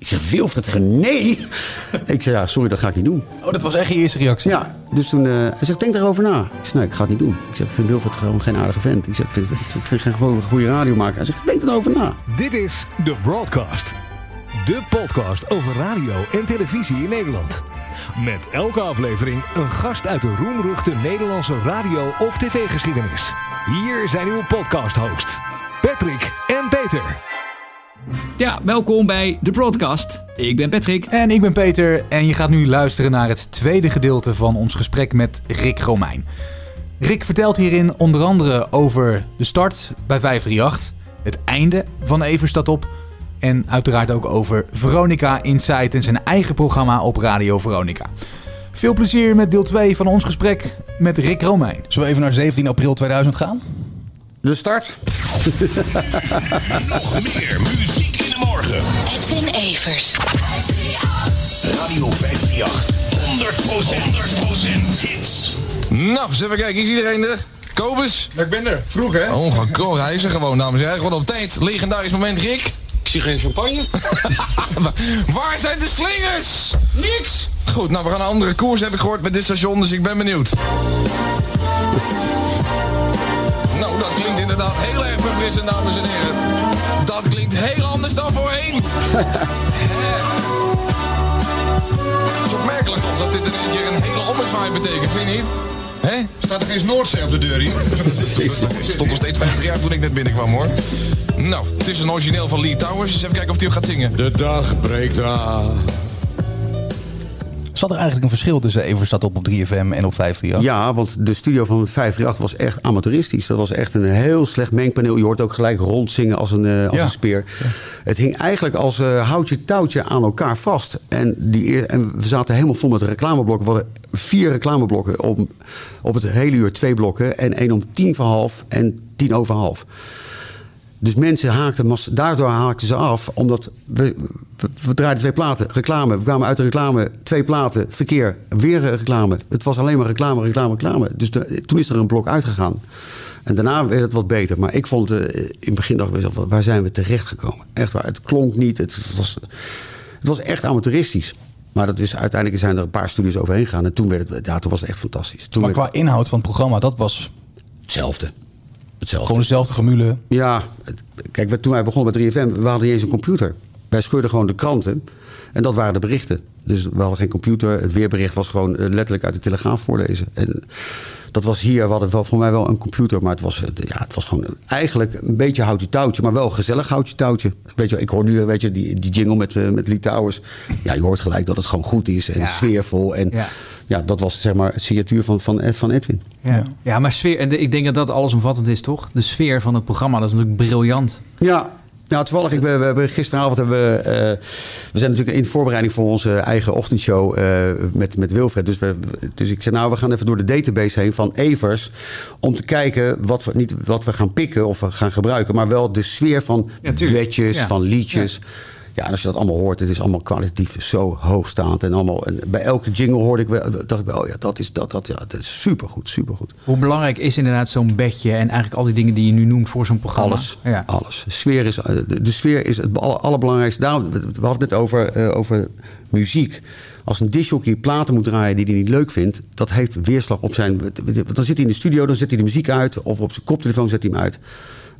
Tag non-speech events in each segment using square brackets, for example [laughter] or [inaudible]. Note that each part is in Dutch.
Ik zeg, Wilfred nee. ik zeg, ja, sorry, dat ga ik niet doen. Oh, dat was echt je eerste reactie? Ja, dus toen, uh, hij zegt, denk daarover na. Ik zeg, nee, ik ga het niet doen. Ik zeg, ik vind Wilfred gewoon geen aardige vent. Ik zeg, ik vind, ik vind geen goede, goede radiomaker. Hij zegt, denk erover na. Dit is The Broadcast. De podcast over radio en televisie in Nederland. Met elke aflevering een gast uit de roemruchte Nederlandse radio- of tv-geschiedenis. Hier zijn uw podcast-hosts, Patrick en Peter. Ja, welkom bij de broadcast. Ik ben Patrick. En ik ben Peter. En je gaat nu luisteren naar het tweede gedeelte van ons gesprek met Rick Romein. Rick vertelt hierin onder andere over de start bij 538, het einde van Everstad op. En uiteraard ook over Veronica Insight en zijn eigen programma op Radio Veronica. Veel plezier met deel 2 van ons gesprek met Rick Romein. Zullen we even naar 17 april 2000 gaan? De start. Nog meer muziek in de morgen. Edwin Evers. Radio 538. 100%, 100% hits. Nou, eens even kijken. Is iedereen er? Kobus? Ik ben er. Vroeg, hè? Ongeklopt. Hij is er gewoon, dames en heren. Gewoon op tijd. Legendarisch moment, Rick. Ik zie geen champagne. [laughs] Waar zijn de slingers? Niks. Goed, nou we gaan een andere koers, heb ik gehoord met dit station, dus ik ben benieuwd. Dat klinkt inderdaad heel erg verfrissend, dames en heren. Dat klinkt heel anders dan voorheen. [laughs] Het is opmerkelijk toch dat dit in één keer een hele ommezwaai betekent, vind je niet? Hè? Staat er geen Noordzee op de deur hier? Het [laughs] stond nog steeds 50 jaar toen ik net binnenkwam hoor. Nou, het is een origineel van Lee Towers. Dus even kijken of hij ook gaat zingen. De dag breekt aan. Zat er eigenlijk een verschil tussen Everstad op op 3FM en op 538? Ja, want de studio van 538 was echt amateuristisch. Dat was echt een heel slecht mengpaneel. Je hoort ook gelijk rondzingen als een, eh, als Ja. een speer. Het hing eigenlijk als eh, houtje touwtje aan elkaar vast. En, die, en we zaten helemaal vol met reclameblokken. We hadden vier reclameblokken. Op, op het hele uur twee blokken. En één om tien voor half en tien over half. Dus mensen haakten, daardoor haakten ze af, omdat we, we, we draaiden twee platen, reclame. We kwamen uit de reclame, twee platen, verkeer, weer reclame. Het was alleen maar reclame, reclame, reclame. Dus de- toen is er een blok uitgegaan. En daarna werd het wat beter. Maar ik vond, eh, in het begin dacht ik waar zijn we terecht gekomen? Echt waar, het klonk niet, het was, het was echt amateuristisch. Maar dat is, uiteindelijk zijn er een paar studios overheen gegaan. En toen, werd het, ja, toen was het echt fantastisch. Toen Maar qua inhoud van het programma, dat was hetzelfde. Hetzelfde. gewoon dezelfde formule. Ja, kijk, we- toen wij begonnen bij 3FM, we hadden niet eens een computer. Wij scheurden gewoon de kranten en dat waren de berichten. Dus we hadden geen computer. Het weerbericht was gewoon eh, letterlijk uit de Telegraaf voorlezen. En dat was hier, we hadden wel, voor mij wel een computer, maar het was, eh, ja, het was gewoon eigenlijk een beetje houtje touwtje, maar wel een gezellig houtje touwtje. Weet je, ik hoor nu, weet je, die, die jingle met, eh, met Lee Towers. Ja, je hoort gelijk dat het gewoon goed is en Ja. sfeervol. En Ja. ja. dat was zeg maar het signatuur van, van, Ed- van Edwin. Ja, ja maar sfeer, en ik denk dat dat allesomvattend is, toch? De sfeer van het programma, dat is natuurlijk briljant. Ja, nou, toevallig, ik, we, we hebben gisteravond hebben we, eh, we zijn natuurlijk in voorbereiding voor onze eigen ochtendshow eh, met, met Wilfred. Dus, we, dus ik zei, nou, we gaan even door de database heen van Evers. Om te kijken wat we, niet wat we gaan pikken of we gaan gebruiken. Maar wel de sfeer van Ja, duetjes, Ja. van liedjes. Ja. En als je dat allemaal hoort, het is allemaal kwalitatief zo hoogstaand. En, allemaal, en bij elke jingle hoorde ik, wel- dacht ik, wel, oh ja, dat is, dat, dat, ja, dat is supergoed, supergoed. Hoe belangrijk is inderdaad zo'n bedje en eigenlijk al die dingen die je nu noemt voor zo'n programma? Alles. Ja. Alles. De sfeer is, de, de sfeer is het aller- allerbelangrijkste. Daarom, we we hadden het net over, eh, over muziek. Als een disjockey platen moet draaien die hij niet leuk vindt, dat heeft weerslag op zijn. Dan zit hij in de studio, dan zet hij de muziek uit, of op zijn koptelefoon zet hij hem uit.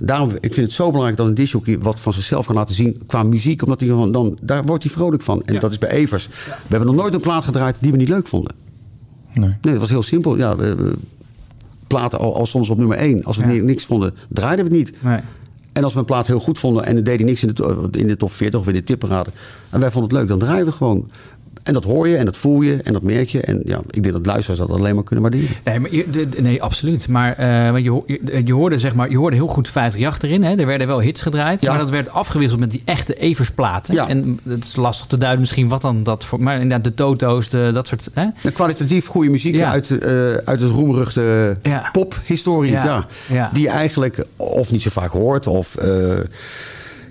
Daarom, ik vind het zo belangrijk dat een disjockey wat van zichzelf kan laten zien qua muziek, omdat hij dan, dan daar wordt hij vrolijk van. En dat is bij Evers. We hebben nog nooit een plaat gedraaid die we niet leuk vonden. Nee. Nee, dat was heel simpel. Ja, we, we- platen al, al soms op nummer 1. Als we Ja. niks vonden, draaiden we het niet. Nee. En als we een plaat heel goed vonden en het deed hij niks in de, in de top 40 of in de tipperaden. En wij vonden het leuk, dan draaien we gewoon. En dat hoor je en dat voel je en dat merk je. En ja, ik denk dat luisteraars dat alleen maar kunnen waarderen. Nee, maar je- de- de- nee, absoluut. Maar eh, want je, ho- je, je hoorde zeg maar, je hoorde heel goed 538 erin. Hè? Er werden wel hits gedraaid, Ja. maar dat werd afgewisseld met die echte Eversplaten. Ja. En het is lastig te duiden misschien wat dan dat voor. Maar inderdaad, de Toto's, de, dat soort. Hè? En kwalitatief goede muziek Ja. uit, eh, uit het roemruchte pophistorie. Ja. Ja. Ja. Die je eigenlijk of niet zo vaak hoort. Of, eh,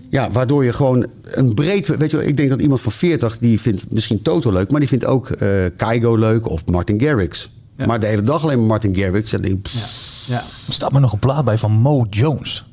ja, waardoor je gewoon een breed... Weet je, wel, ik denk dat iemand van 40, die vindt misschien Toto leuk... maar die vindt ook eh Kaigo leuk of Martin Garrix. Ja. Maar de hele dag alleen maar Martin Garrix. En Ja. Er staat me nog een plaat bij van Mo Jones.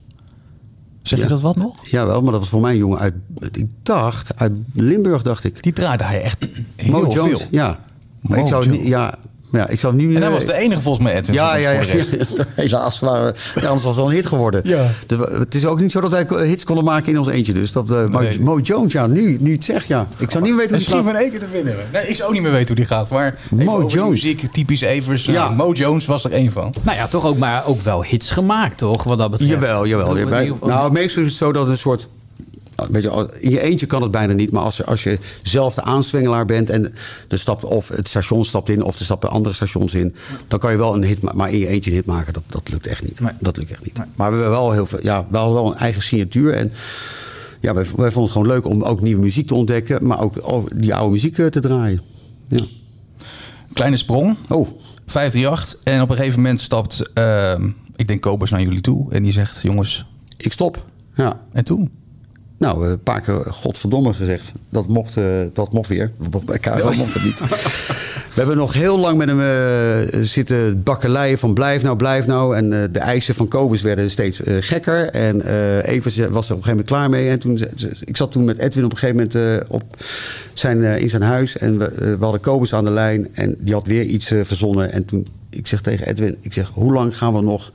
Zeg Ja. je dat wat nog? Jawel, maar dat was voor mij een jongen uit, ik dacht, uit Limburg, dacht ik. Die draaide hij echt heel Mo veel. Jones, ja. Maar Mo ik zou Jones. ja, ja, ik zou niet En hij eh, was de enige volgens mij, Edwin. Ja, voor- ja, ja. voor de rest. [laughs] Helaas waren ja, anders was het wel een hit geworden. Ja. Het is ook niet zo dat wij hits konden maken in ons eentje. Dus dat, eh, Mo, Nee. Mo Jones, ja, nu, nu het zegt, ja. Ik zou niet meer weten hoe En die schiet me gaat. in één keer te winnen. Nee, ik zou ook niet meer weten hoe die gaat. Maar Mo Jones. muziek, typisch Evers. Ja. Mo Jones was er één van. Nou ja, toch ook, maar ook wel hits gemaakt, toch? Wat dat betreft. Jawel, jawel. Geval- nou, meestal is het zo dat een soort... Weet je, in je eentje kan het bijna niet, maar als je, als je zelf de aanswengelaar bent en er stapt of het station stapt in of er stappen andere stations in, dan kan je wel een hit maken. Maar in je eentje een hit maken, dat, dat lukt echt niet. Nee. Dat lukt echt niet. Maar we hebben wel heel veel, ja, we hadden wel een eigen signatuur en ja, wij, wij vonden het gewoon leuk om ook nieuwe muziek te ontdekken, maar ook oh, die oude muziek eh, te draaien. Ja. Kleine sprong. Oh, 538. En op een gegeven moment stapt, ehm, ik denk Kobus naar jullie toe. En die zegt, jongens, ik stop. Ja. en toen? Nou, eh, een paar keer godverdomme gezegd. Dat mocht, eh, dat mocht weer. Bij KRO mocht het niet. [laughs] We hebben nog heel lang met hem eh, zitten bakkeleien van blijf nou, blijf nou. En eh, de eisen van Kobus werden steeds eh, gekker. En eh Evers was er op een gegeven moment klaar mee. En toen, ik zat toen met Edwin op een gegeven moment eh, op zijn, eh, in zijn huis. En we, eh, we hadden Kobus aan de lijn. En die had weer iets eh, verzonnen. En toen, ik zeg tegen Edwin, ik zeg, hoe lang gaan we nog...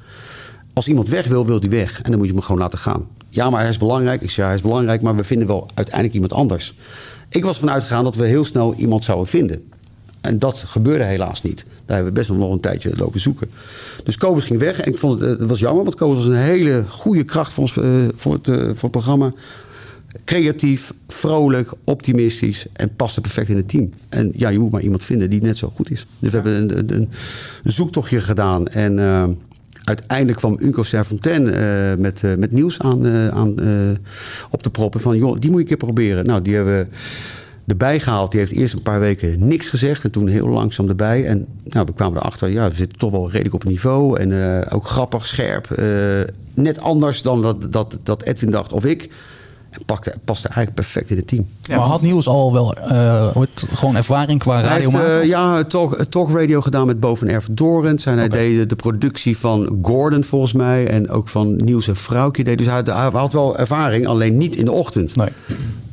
Als iemand weg wil, wil die weg. En dan moet je hem gewoon laten gaan. Ja, maar hij is belangrijk. Ik zeg, ja, hij is belangrijk, maar we vinden wel uiteindelijk iemand anders. Ik was ervan uitgegaan dat we heel snel iemand zouden vinden. En dat gebeurde helaas niet. Daar hebben we best nog een tijdje lopen zoeken. Dus Kobus ging weg. En ik vond het, eh, het was jammer, want Kobus was een hele goede kracht voor, ons, eh, voor, het, eh, voor het programma. Creatief, vrolijk, optimistisch en paste perfect in het team. En ja, je moet maar iemand vinden die net zo goed is. Dus we hebben een, een, een zoektochtje gedaan. En uiteindelijk kwam Unco Serfontaine eh, met, eh, met nieuws aan, eh, aan, op te proppen. Van, joh, die moet je een keer proberen. Nou, die hebben we erbij gehaald. Die heeft eerst een paar weken niks gezegd. En toen heel langzaam erbij. En nou, we kwamen erachter, ja, we zitten toch wel redelijk op niveau. En ook grappig, scherp. net anders dan dat, dat, dat Edwin dacht of ik. En pakte, paste eigenlijk perfect in het team. maar had Niels al wel eh, hoe heet het, gewoon ervaring qua Hij radio heeft maken? eh, ja, talk, talkradio gedaan met Boven Erf Dorent. En hij deed de productie van Gordon volgens mij. En ook van Nieuws en Vrouwtje. Deed. Dus hij, hij had wel ervaring, alleen niet in de ochtend. Nee.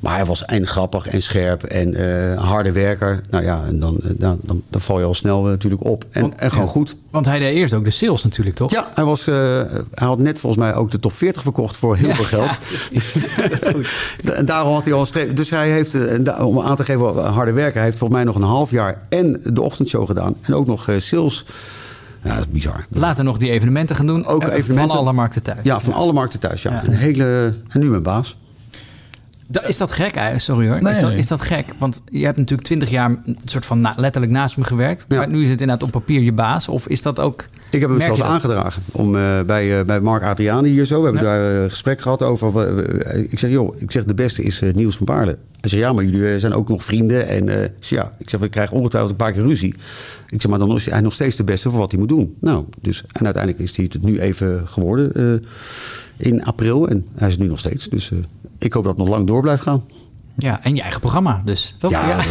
Maar hij was en grappig en scherp en eh, harde werker. Nou ja, en dan, eh, dan, dan, dan val je al snel eh, natuurlijk op. En, en gewoon goed. Want hij deed eerst ook de sales natuurlijk, toch? Ja, hij, was, hij had net volgens mij ook de top 40 verkocht voor heel veel geld. [laughs] [laughs] en daarom had hij al een streep. Dus hij heeft, om aan te geven wat harde werker, hij heeft volgens mij nog een half jaar en de ochtendshow gedaan. En ook nog sales. Ja, dat is bizar. Later nog die evenementen gaan doen. Ook evenementen. Van alle markten thuis. Ja, van alle markten thuis. Ja. Ja. Een hele, en nu mijn baas. Da- Is dat gek? eigenlijk? Sorry hoor. Nee, is, dat, nee. is dat gek? Want je hebt natuurlijk twintig jaar een soort van na- letterlijk naast me gewerkt. Ja. Maar nu is het inderdaad op papier je baas. Of is dat ook... Ik heb hem zelfs dat? aangedragen om, eh, bij, eh, bij Mark Adriani hier zo. We hebben daar eh, een gesprek gehad over. eh, ik zeg, joh, ik zeg, de beste is eh, Niels van Baarle. Hij zegt, ja, maar jullie eh, zijn ook nog vrienden. En eh, ik zeg, ja, ik zeg, we krijgen ongetwijfeld een paar keer ruzie. Ik zeg, maar dan is hij nog steeds de beste voor wat hij moet doen. Nou, dus, en uiteindelijk is hij het nu even geworden eh, in april. En hij is het nu nog steeds. Dus eh, ik hoop dat het nog lang door blijft gaan. Ja, en je eigen programma dus. Toch? Ja, dat-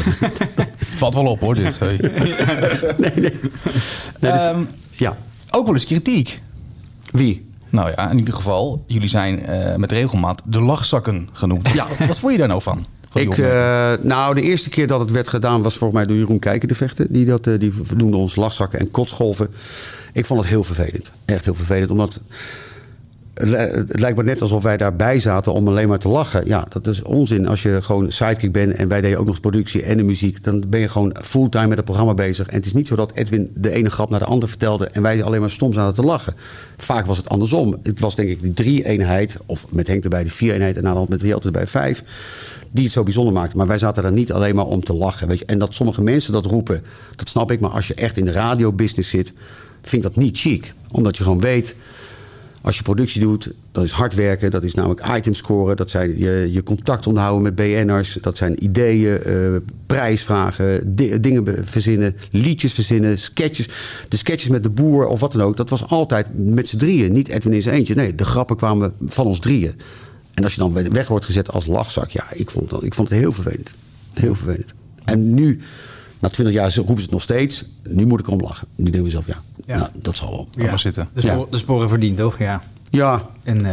[laughs] Het valt wel op hoor, dit. Hey. [laughs] Nee, dus- Ehm, ja. ook wel eens kritiek. Wie? Nou ja, in ieder geval, jullie zijn eh, met regelmaat de lachzakken genoemd. Ja. Wat vond je daar nou van? Ik, eh, nou, de eerste keer dat het werd gedaan was volgens mij door Jeroen Kijken de Vechten. Die, dat, eh, die noemde ons lachzakken en kotsgolven. Ik vond het heel vervelend. Echt heel vervelend. Omdat het, li- het lijkt me net alsof wij daarbij zaten om alleen maar te lachen. Ja, dat is onzin. Als je gewoon sidekick bent en wij deden ook nog productie en de muziek. Dan ben je gewoon fulltime met het programma bezig. En het is niet zo dat Edwin de ene grap naar de andere vertelde. En wij alleen maar stom zaten te lachen. Vaak was het andersom. Het was denk ik die drie-eenheid. Of met Henk erbij de vier-eenheid. En na de hand met Riel erbij vijf die het zo bijzonder maakte. Maar wij zaten daar niet alleen maar om te lachen. Weet je? En dat sommige mensen dat roepen, dat snap ik. Maar als je echt in de radiobusiness zit, vind ik dat niet chic. Omdat je gewoon weet, als je productie doet, dat is hard werken. Dat is namelijk items scoren. Dat zijn je, je contact onderhouden met BN'ers. Dat zijn ideeën, eh, prijsvragen, di- dingen verzinnen, liedjes verzinnen, sketches. De sketches met de boer of wat dan ook. Dat was altijd met z'n drieën. Niet Edwin in eentje. Nee, de grappen kwamen van ons drieën. En als je dan weg wordt gezet als lachzak, ja, ik vond, dat, ik vond het heel vervelend. Heel vervelend. En nu, na twintig jaar, roepen ze het nog steeds. Nu moet ik erom lachen. Nu denk ik mezelf, ja, Ja. Nou, dat zal wel. Zitten. De, spoor, de sporen verdiend, toch? Ja. Ja, En, eh,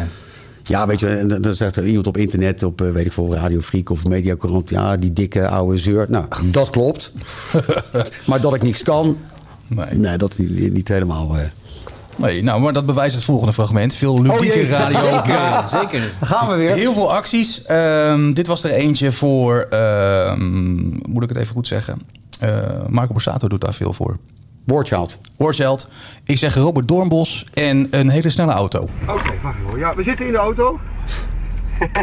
Ja, weet je, dan- zegt er iemand op internet, op eh, weet ik veel, Radio Freak of Mediacorant, ja, die dikke oude zeur. Nou, dat klopt. [laughs] maar dat ik niks kan, Nee. nee, dat is niet, niet helemaal. eh. nee. Nou, maar dat bewijst het volgende fragment. Veel ludieke jee. radio. [laughs] Ja, zeker. Daar gaan we weer. Heel veel acties. Ehm, dit was er eentje voor, ehm, moet ik het even goed zeggen? Eh, Marco Borsato doet daar veel voor. Warchild. Hoortjeld. Ik zeg Robert Doornbos en een hele snelle auto. Oké, wacht even. Ja, we zitten in de auto. [laughs]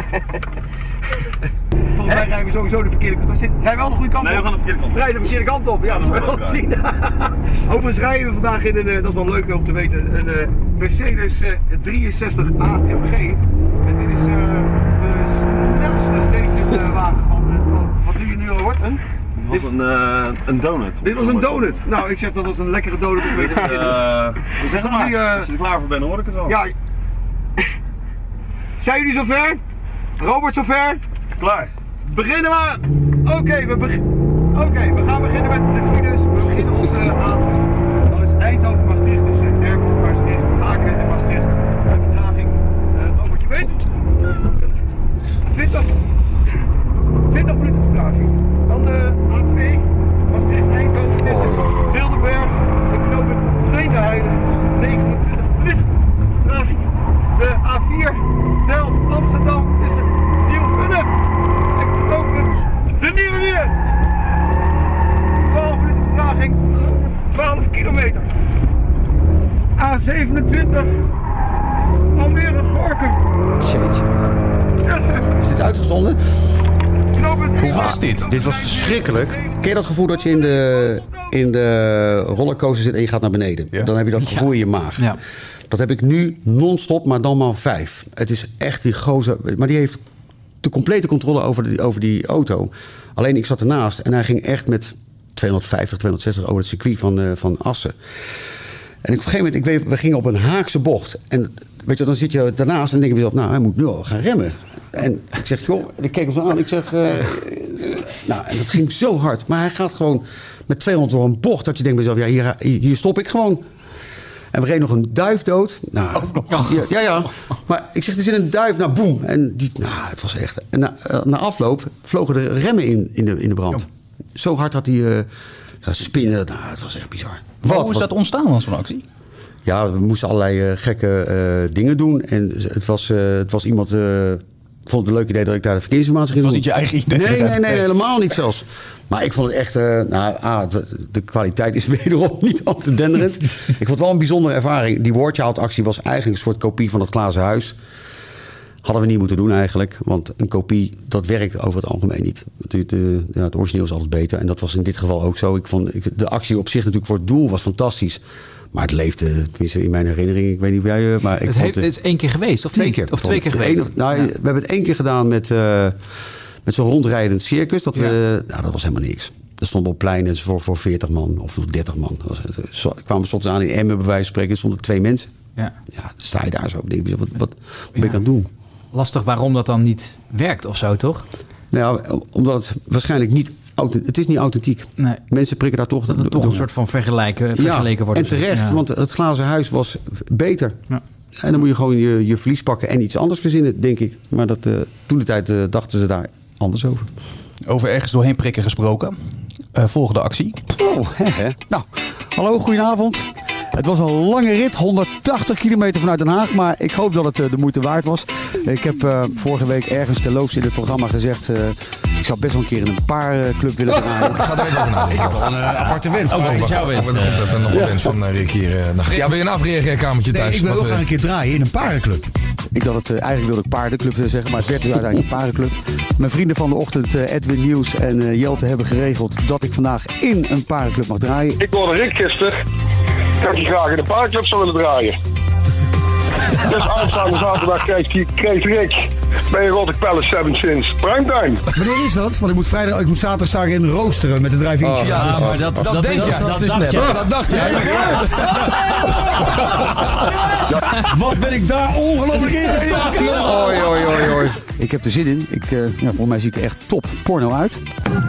Volgens mij rijden we sowieso de verkeerde kant op. Rijden we al de goede kant Nee, we op? gaan de verkeerde kant op. We rijden de verkeerde kant op, ja, dat is wel te zien. [laughs] Overigens rijden we vandaag in een, eh, dat is wel leuk om te weten, een eh, Mercedes eh, 63 AMG. En dit is eh, de snelste stationwagen van, eh, van, wat je nu al hoort? Een? Dit was een, eh, een donut. Dit was een donut. Nou, ik zeg dat was een lekkere donut. Dus, beginnen. zeg maar, eh, als je er klaar voor bent, hoor ik het wel. Ja. Zijn jullie zover? Robert zover? Klaar. Beginnen we! Oké, we, beg- Oké, we gaan beginnen met de files. We beginnen de A20. Dat is Eindhoven, Maastricht, dus Airport Maastricht, Aken en Maastricht. De vertraging, Robert, je weet het. 20, 20 minuten dit? Dit was verschrikkelijk. Ken je dat gevoel dat je in de, in de rollercoaster zit en je gaat naar beneden? Ja. Dan heb je dat gevoel in je maag. Ja. Dat heb ik nu non-stop, maar dan maar vijf. Het is echt die gozer. Maar die heeft de complete controle over die, over die auto. Alleen ik zat ernaast en hij ging echt met 250, 260 over het circuit van, eh, van Assen. En ik, op een gegeven moment, ik weet, we gingen op een haakse bocht. En weet je, dan zit je daarnaast en denk je nou, hij moet nu al gaan remmen. En ik zeg, joh, en ik keek hem zo aan. Ik zeg, eh, nou, en dat ging zo hard. Maar hij gaat gewoon met 200 door een bocht. Dat je denkt bij jezelf, ja, hier, hier stop ik gewoon. En we reden nog een duif dood. Nou, ja, ja, ja. Maar ik zeg, er zit een duif. Nou, boem. En die, nou, het was echt... En na, eh, na afloop vlogen de remmen in, in, de, in de brand. Zo hard had hij... eh, spinnen. Nou, het was echt bizar. Hoe is dat ontstaan als zo'n actie? Ja, we moesten allerlei eh, gekke dingen doen. En het was, het was iemand... vond het een leuk idee dat ik daar de verkeersinformatie ging was doen. niet je eigen idee. Nee, nee, [laughs] nee, helemaal niet zelfs. Maar ik vond het echt... eh, nou, ah, de, kwaliteit is [laughs] wederom niet al te denderend. ik vond het wel een bijzondere ervaring. Die Warchild-actie was eigenlijk een soort kopie van het glazen huis. Hadden we niet moeten doen eigenlijk. Want een kopie, dat werkt over het algemeen niet. Het, de, ja, het origineel is altijd beter. En dat was in dit geval ook zo. Ik vond, ik, de actie op zich natuurlijk voor het doel was fantastisch. Maar het leefde, tenminste in mijn herinnering. Ik weet niet hoe jij... eh, Maar ik Het, heeft, het is één keer geweest, of Twee niet? keer. Of twee keer geweest. nou, We hebben het één keer gedaan met, eh, met zo'n rondrijdend circus. Dat, we, nou, dat was helemaal niks. Er stonden op pleinen voor, voor 40 man of voor 30 man. Eh, zo, kwamen soms aan in Emmen bij wijze van spreken. Stonden twee mensen. Ja. Ja, dan sta je daar zo. Denk je, wat, wat, wat ben ik aan het doen? Lastig waarom dat dan niet werkt of zo, toch? Nou, omdat het waarschijnlijk niet... Het is niet authentiek. Nee. Mensen prikken daar toch... Dat het toch een soort van vergelijken, vergeleken wordt. En terecht, Ja. want het glazen huis was beter. Ja. En dan moet je gewoon je, je verlies pakken en iets anders verzinnen, denk ik. Maar dat, eh, toen de tijd eh, dachten ze daar anders over. Over ergens doorheen prikken gesproken. Eh, volgende actie. Oh. Nou, hallo, goedenavond. Het was een lange rit, 180 kilometer vanuit Den Haag. Maar ik hoop dat het eh, de moeite waard was. Ik heb eh, vorige week ergens terloops in het programma gezegd... eh, ik zou best wel een keer in een paarclub willen draaien. Ga er even over nadenken. Ik heb wel een aparte wens. Oh, wat is jouw wens, Er komt nog een wens van Rick hier. Ja, wil je een afreageerkamertje Nee, thuis? ik wil graag een keer draaien in een parenclub. Ik dacht het, eigenlijk wilde ik paardenclub zeggen, maar het werd dus uiteindelijk een paardenclub. Mijn vrienden van de ochtend, eh, Edwin Nieuws en eh, Jelte, hebben geregeld dat ik vandaag in een paardenclub mag draaien. Ik hoorde Rick gisteren dat hij graag in de paardenclub zou willen draaien. [laughs] Dus aanstaande zaterdag krijgt, hij, krijgt Rick bij Rotterdam Palace Seven Sins Primetime. Wanneer is dat? Want ik moet, vrijdag, ik moet zaterdag staan in roosteren met de drive-in. Oh, ja, Dus- maar dat, dat, deed je. Dat, is dacht net. jij. Dat dacht jij. [laughs] Wat ben ik daar ongelooflijk in gestoken? Oi, oi, oi, oi. Ik heb er zin in. Ik, eh, ja, volgens mij zie ik er echt top porno uit.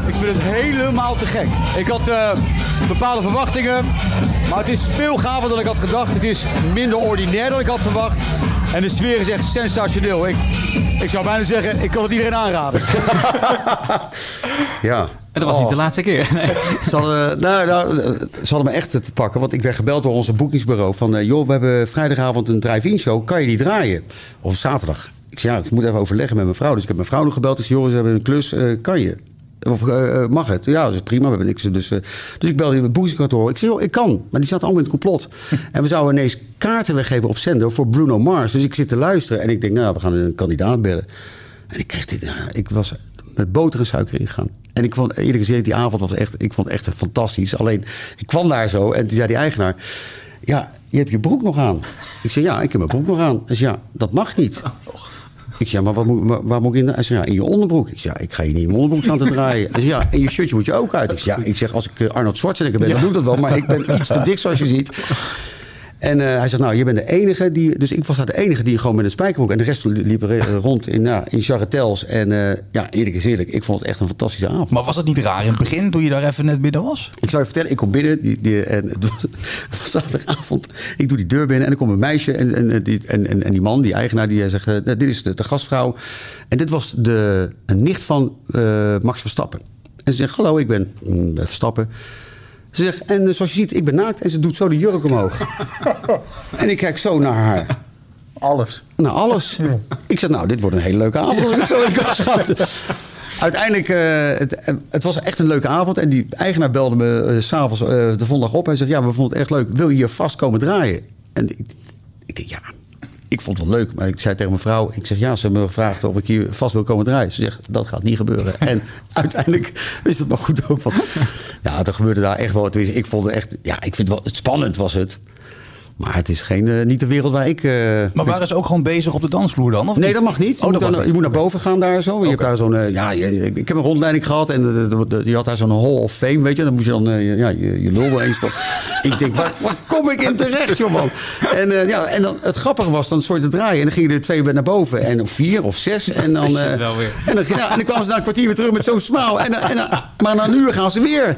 Ik vind het helemaal te gek. Ik had eh, bepaalde verwachtingen, maar het is veel gaver dan ik had gedacht. Het is minder ordinair dan ik had verwacht. En de sfeer is echt sensationeel. Ik, ik zou bijna zeggen, ik kan het iedereen aanraden. Ja. En dat was niet de laatste keer. [laughs] Nee. Ze hadden, nou, nou, ze hadden me echt te pakken, want ik werd gebeld door onze boekingsbureau van... eh, joh, we hebben vrijdagavond een drive-in show, kan je die draaien? Of zaterdag. Ik zei, ja, ik moet even overleggen met mijn vrouw. Dus ik heb mijn vrouw nog gebeld. Ik zei, joh, ze hebben een klus, eh, kan je? Of eh, eh, mag het? Ja, dat is prima, we hebben niks. Dus, eh, dus ik belde het boekingskantoor. Ik zei, joh, ik kan. Maar die zaten allemaal in het complot. [laughs] en we zouden ineens kaarten weggeven op zender voor Bruno Mars. Dus ik zit te luisteren en ik denk, nou, we gaan een kandidaat bellen. En ik kreeg dit, nou, ik was met boter en suiker ingegaan. En ik vond, eerlijk gezegd, die avond was echt, ik vond het echt fantastisch. Alleen, ik kwam daar zo en toen zei die eigenaar... Ja, je hebt je broek nog aan. Ik zei, ja, ik heb mijn broek nog aan. Hij zei, ja, dat mag niet. Ik zei, maar wat moet, waar, waar moet ik in? Hij ja, in je onderbroek. Ik zei, ja, ik ga je niet in mijn onderbroek staan te draaien. Hij ja, en je shirtje moet je ook uit. Ik zei, ja, ik zeg, als ik eh, Arnold Schwarzenegger ben, dan doe ik dat wel. Maar ik ben iets te dik, zoals je ziet. En eh, hij zegt, nou, je bent de enige die... Dus ik was daar de enige die gewoon met een spijkerbroek... En de rest liep eh, rond in, ja, in charretels. En eh, ja, eerlijk is eerlijk, ik vond het echt een fantastische avond. Maar was het niet raar in het begin, toen je daar even net binnen was? Ik zou je vertellen, ik kom binnen die, die, en het was, het was zaterdagavond. Ik doe die deur binnen en er komt een meisje en, en, die, en, en, en die man, die eigenaar, die zegt: Dit is de, de gastvrouw. En dit was de een nicht van Max Verstappen. En ze zegt: Hallo, ik ben mm, Verstappen. Ze zegt: En eh, zoals je ziet, ik ben naakt. En ze doet zo de jurk omhoog. [laughs] en ik kijk zo naar haar. Alles. Nou, alles. Ik zeg, nou, dit wordt een hele leuke avond als [laughs] ik zo in kast ga. Uiteindelijk, eh, het, het was echt een leuke avond. En die eigenaar belde me eh, s s'avonds eh, de vondag op. Hij zegt, ja, we vonden het echt leuk. Wil je hier vast komen draaien? En ik, ik denk, ja, ik vond het wel leuk. Maar ik zei tegen mijn vrouw, ik zeg, ja, ze hebben me gevraagd of ik hier vast wil komen draaien. Ze zegt, dat gaat niet gebeuren. En [laughs] uiteindelijk is het maar goed ook. Van, ja, er gebeurde daar echt wel. Ik vond het echt, ja, ik vind het wel, spannend was het. Maar het is geen, eh, niet de wereld waar ik... eh, Maar waren ze ook gewoon bezig op de dansvloer dan? Of Nee, niet? dat mag niet. Je, Oh, moet, dat dan- was je moet naar boven gaan daar zo. Je hebt daar zo'n, eh, ja, ik heb een rondleiding gehad en die had daar zo'n Hall of Fame, weet je. Dan moest je dan, ja, je, je lul wel eens toch. [laughs] ik denk, waar, waar kom ik in terecht, joh man? En, ja, en dan, het grappige was, dan soort te draaien en dan gingen er twee naar boven. En of vier of zes. En dan, [laughs] en dan, ja, en dan kwamen ze na een kwartier weer terug met zo'n smaal. En, en, maar na een uur gaan ze weer.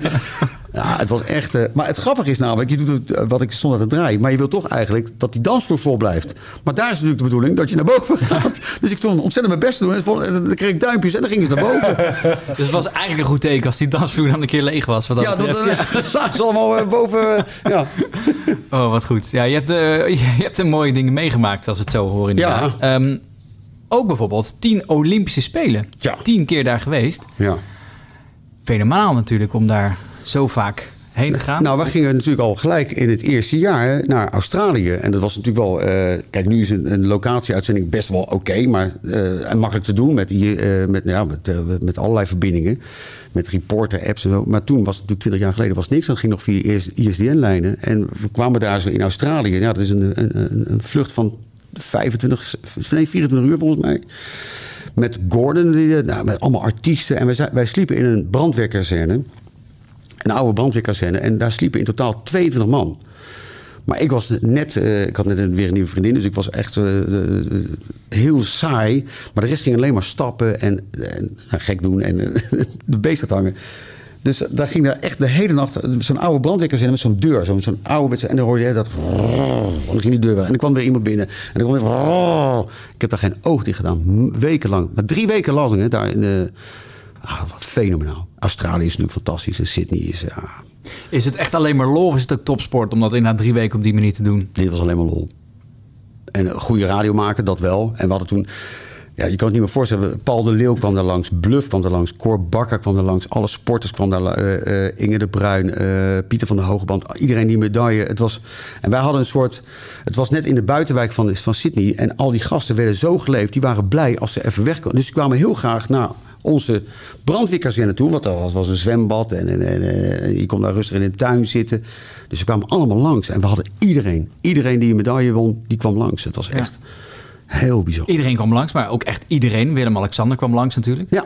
Ja, het was echt. eh, maar het grappige is namelijk, je doet het, eh, wat ik stond aan het draaien, maar je wil toch eigenlijk dat die dansvloer vol blijft. Maar daar is natuurlijk de bedoeling dat je naar boven [laughs] gaat. Dus ik stond ontzettend mijn best te doen. En vol- en dan kreeg ik duimpjes en dan gingen ze naar boven. [laughs] Dus het was eigenlijk een goed teken als die dansvloer dan een keer leeg was. Wat dat Ja, dat, betreft. [laughs] dat zagen ze allemaal eh, boven. eh, Ja. Oh, wat goed. Ja, je hebt, eh, je hebt er mooie dingen meegemaakt als we het zo horen inderdaad. Ehm, ook bijvoorbeeld tien Olympische Spelen. Ja. Tien keer daar geweest. ja. Fenomenaal natuurlijk om daar zo vaak heen te gaan. Nou, we gingen natuurlijk al gelijk in het eerste jaar naar Australië. En dat was natuurlijk wel... eh, kijk, nu is een, een locatieuitzending best wel oké, maar eh, en makkelijk te doen met, eh, met, ja, met, met allerlei verbindingen. Met reporter-apps en zo. Maar toen was het natuurlijk 20 jaar geleden was niks. Dat ging nog via ISDN-lijnen. En we kwamen daar zo in Australië. Ja, dat is een, een, een, vlucht van 25, nee, 24 uur volgens mij. Met Gordon, nou, met allemaal artiesten. En wij, wij sliepen in een brandweerkazerne. Een oude brandweerkazerne. En daar sliepen in totaal 22 man. Maar ik was net, eh, ik had net weer een nieuwe vriendin, dus ik was echt eh, eh, heel saai. Maar de rest ging alleen maar stappen en, nou, gek doen en [laughs] de beest gaat hangen. Dus daar ging daar echt de hele nacht zo'n oude brandweerkazerne met zo'n deur, zo'n zo'n oude en dan hoorde je dat. En dan ging die deur weg en dan kwam er iemand binnen en dan kwam weer. Ik heb daar geen oog dicht gedaan, wekenlang. Maar drie weken lang daar in de. Ah, wat fenomenaal. Australië is natuurlijk fantastisch en Sydney is. Ja, Is het echt alleen maar lol of is het ook topsport om dat inderdaad drie weken op die manier te doen? Dit was alleen maar lol. En goede radio maken, dat wel. En we hadden toen... Ja, je kan het niet meer voorstellen. Paul de Leeuw kwam daar langs. Bluff kwam daar langs. Cor Bakker kwam daar langs. Alle sporters kwamen daar eh, Inge de Bruin. eh, Pieter van de Hogeband. Iedereen die medaille. Het was, en wij hadden een soort... Het was net in de buitenwijk van, van Sydney. En al die gasten werden zo geleefd. Die waren blij als ze even weg konden. Dus die kwamen heel graag naar onze brandweerkazerne toe. Want er was, was een zwembad. En, en, en, en je kon daar rustig in de tuin zitten. Dus ze kwamen allemaal langs. En we hadden iedereen. Iedereen die een medaille won, die kwam langs. Het was echt... Heel bizar. Iedereen kwam langs, maar ook echt iedereen. Willem-Alexander kwam langs natuurlijk. Ja,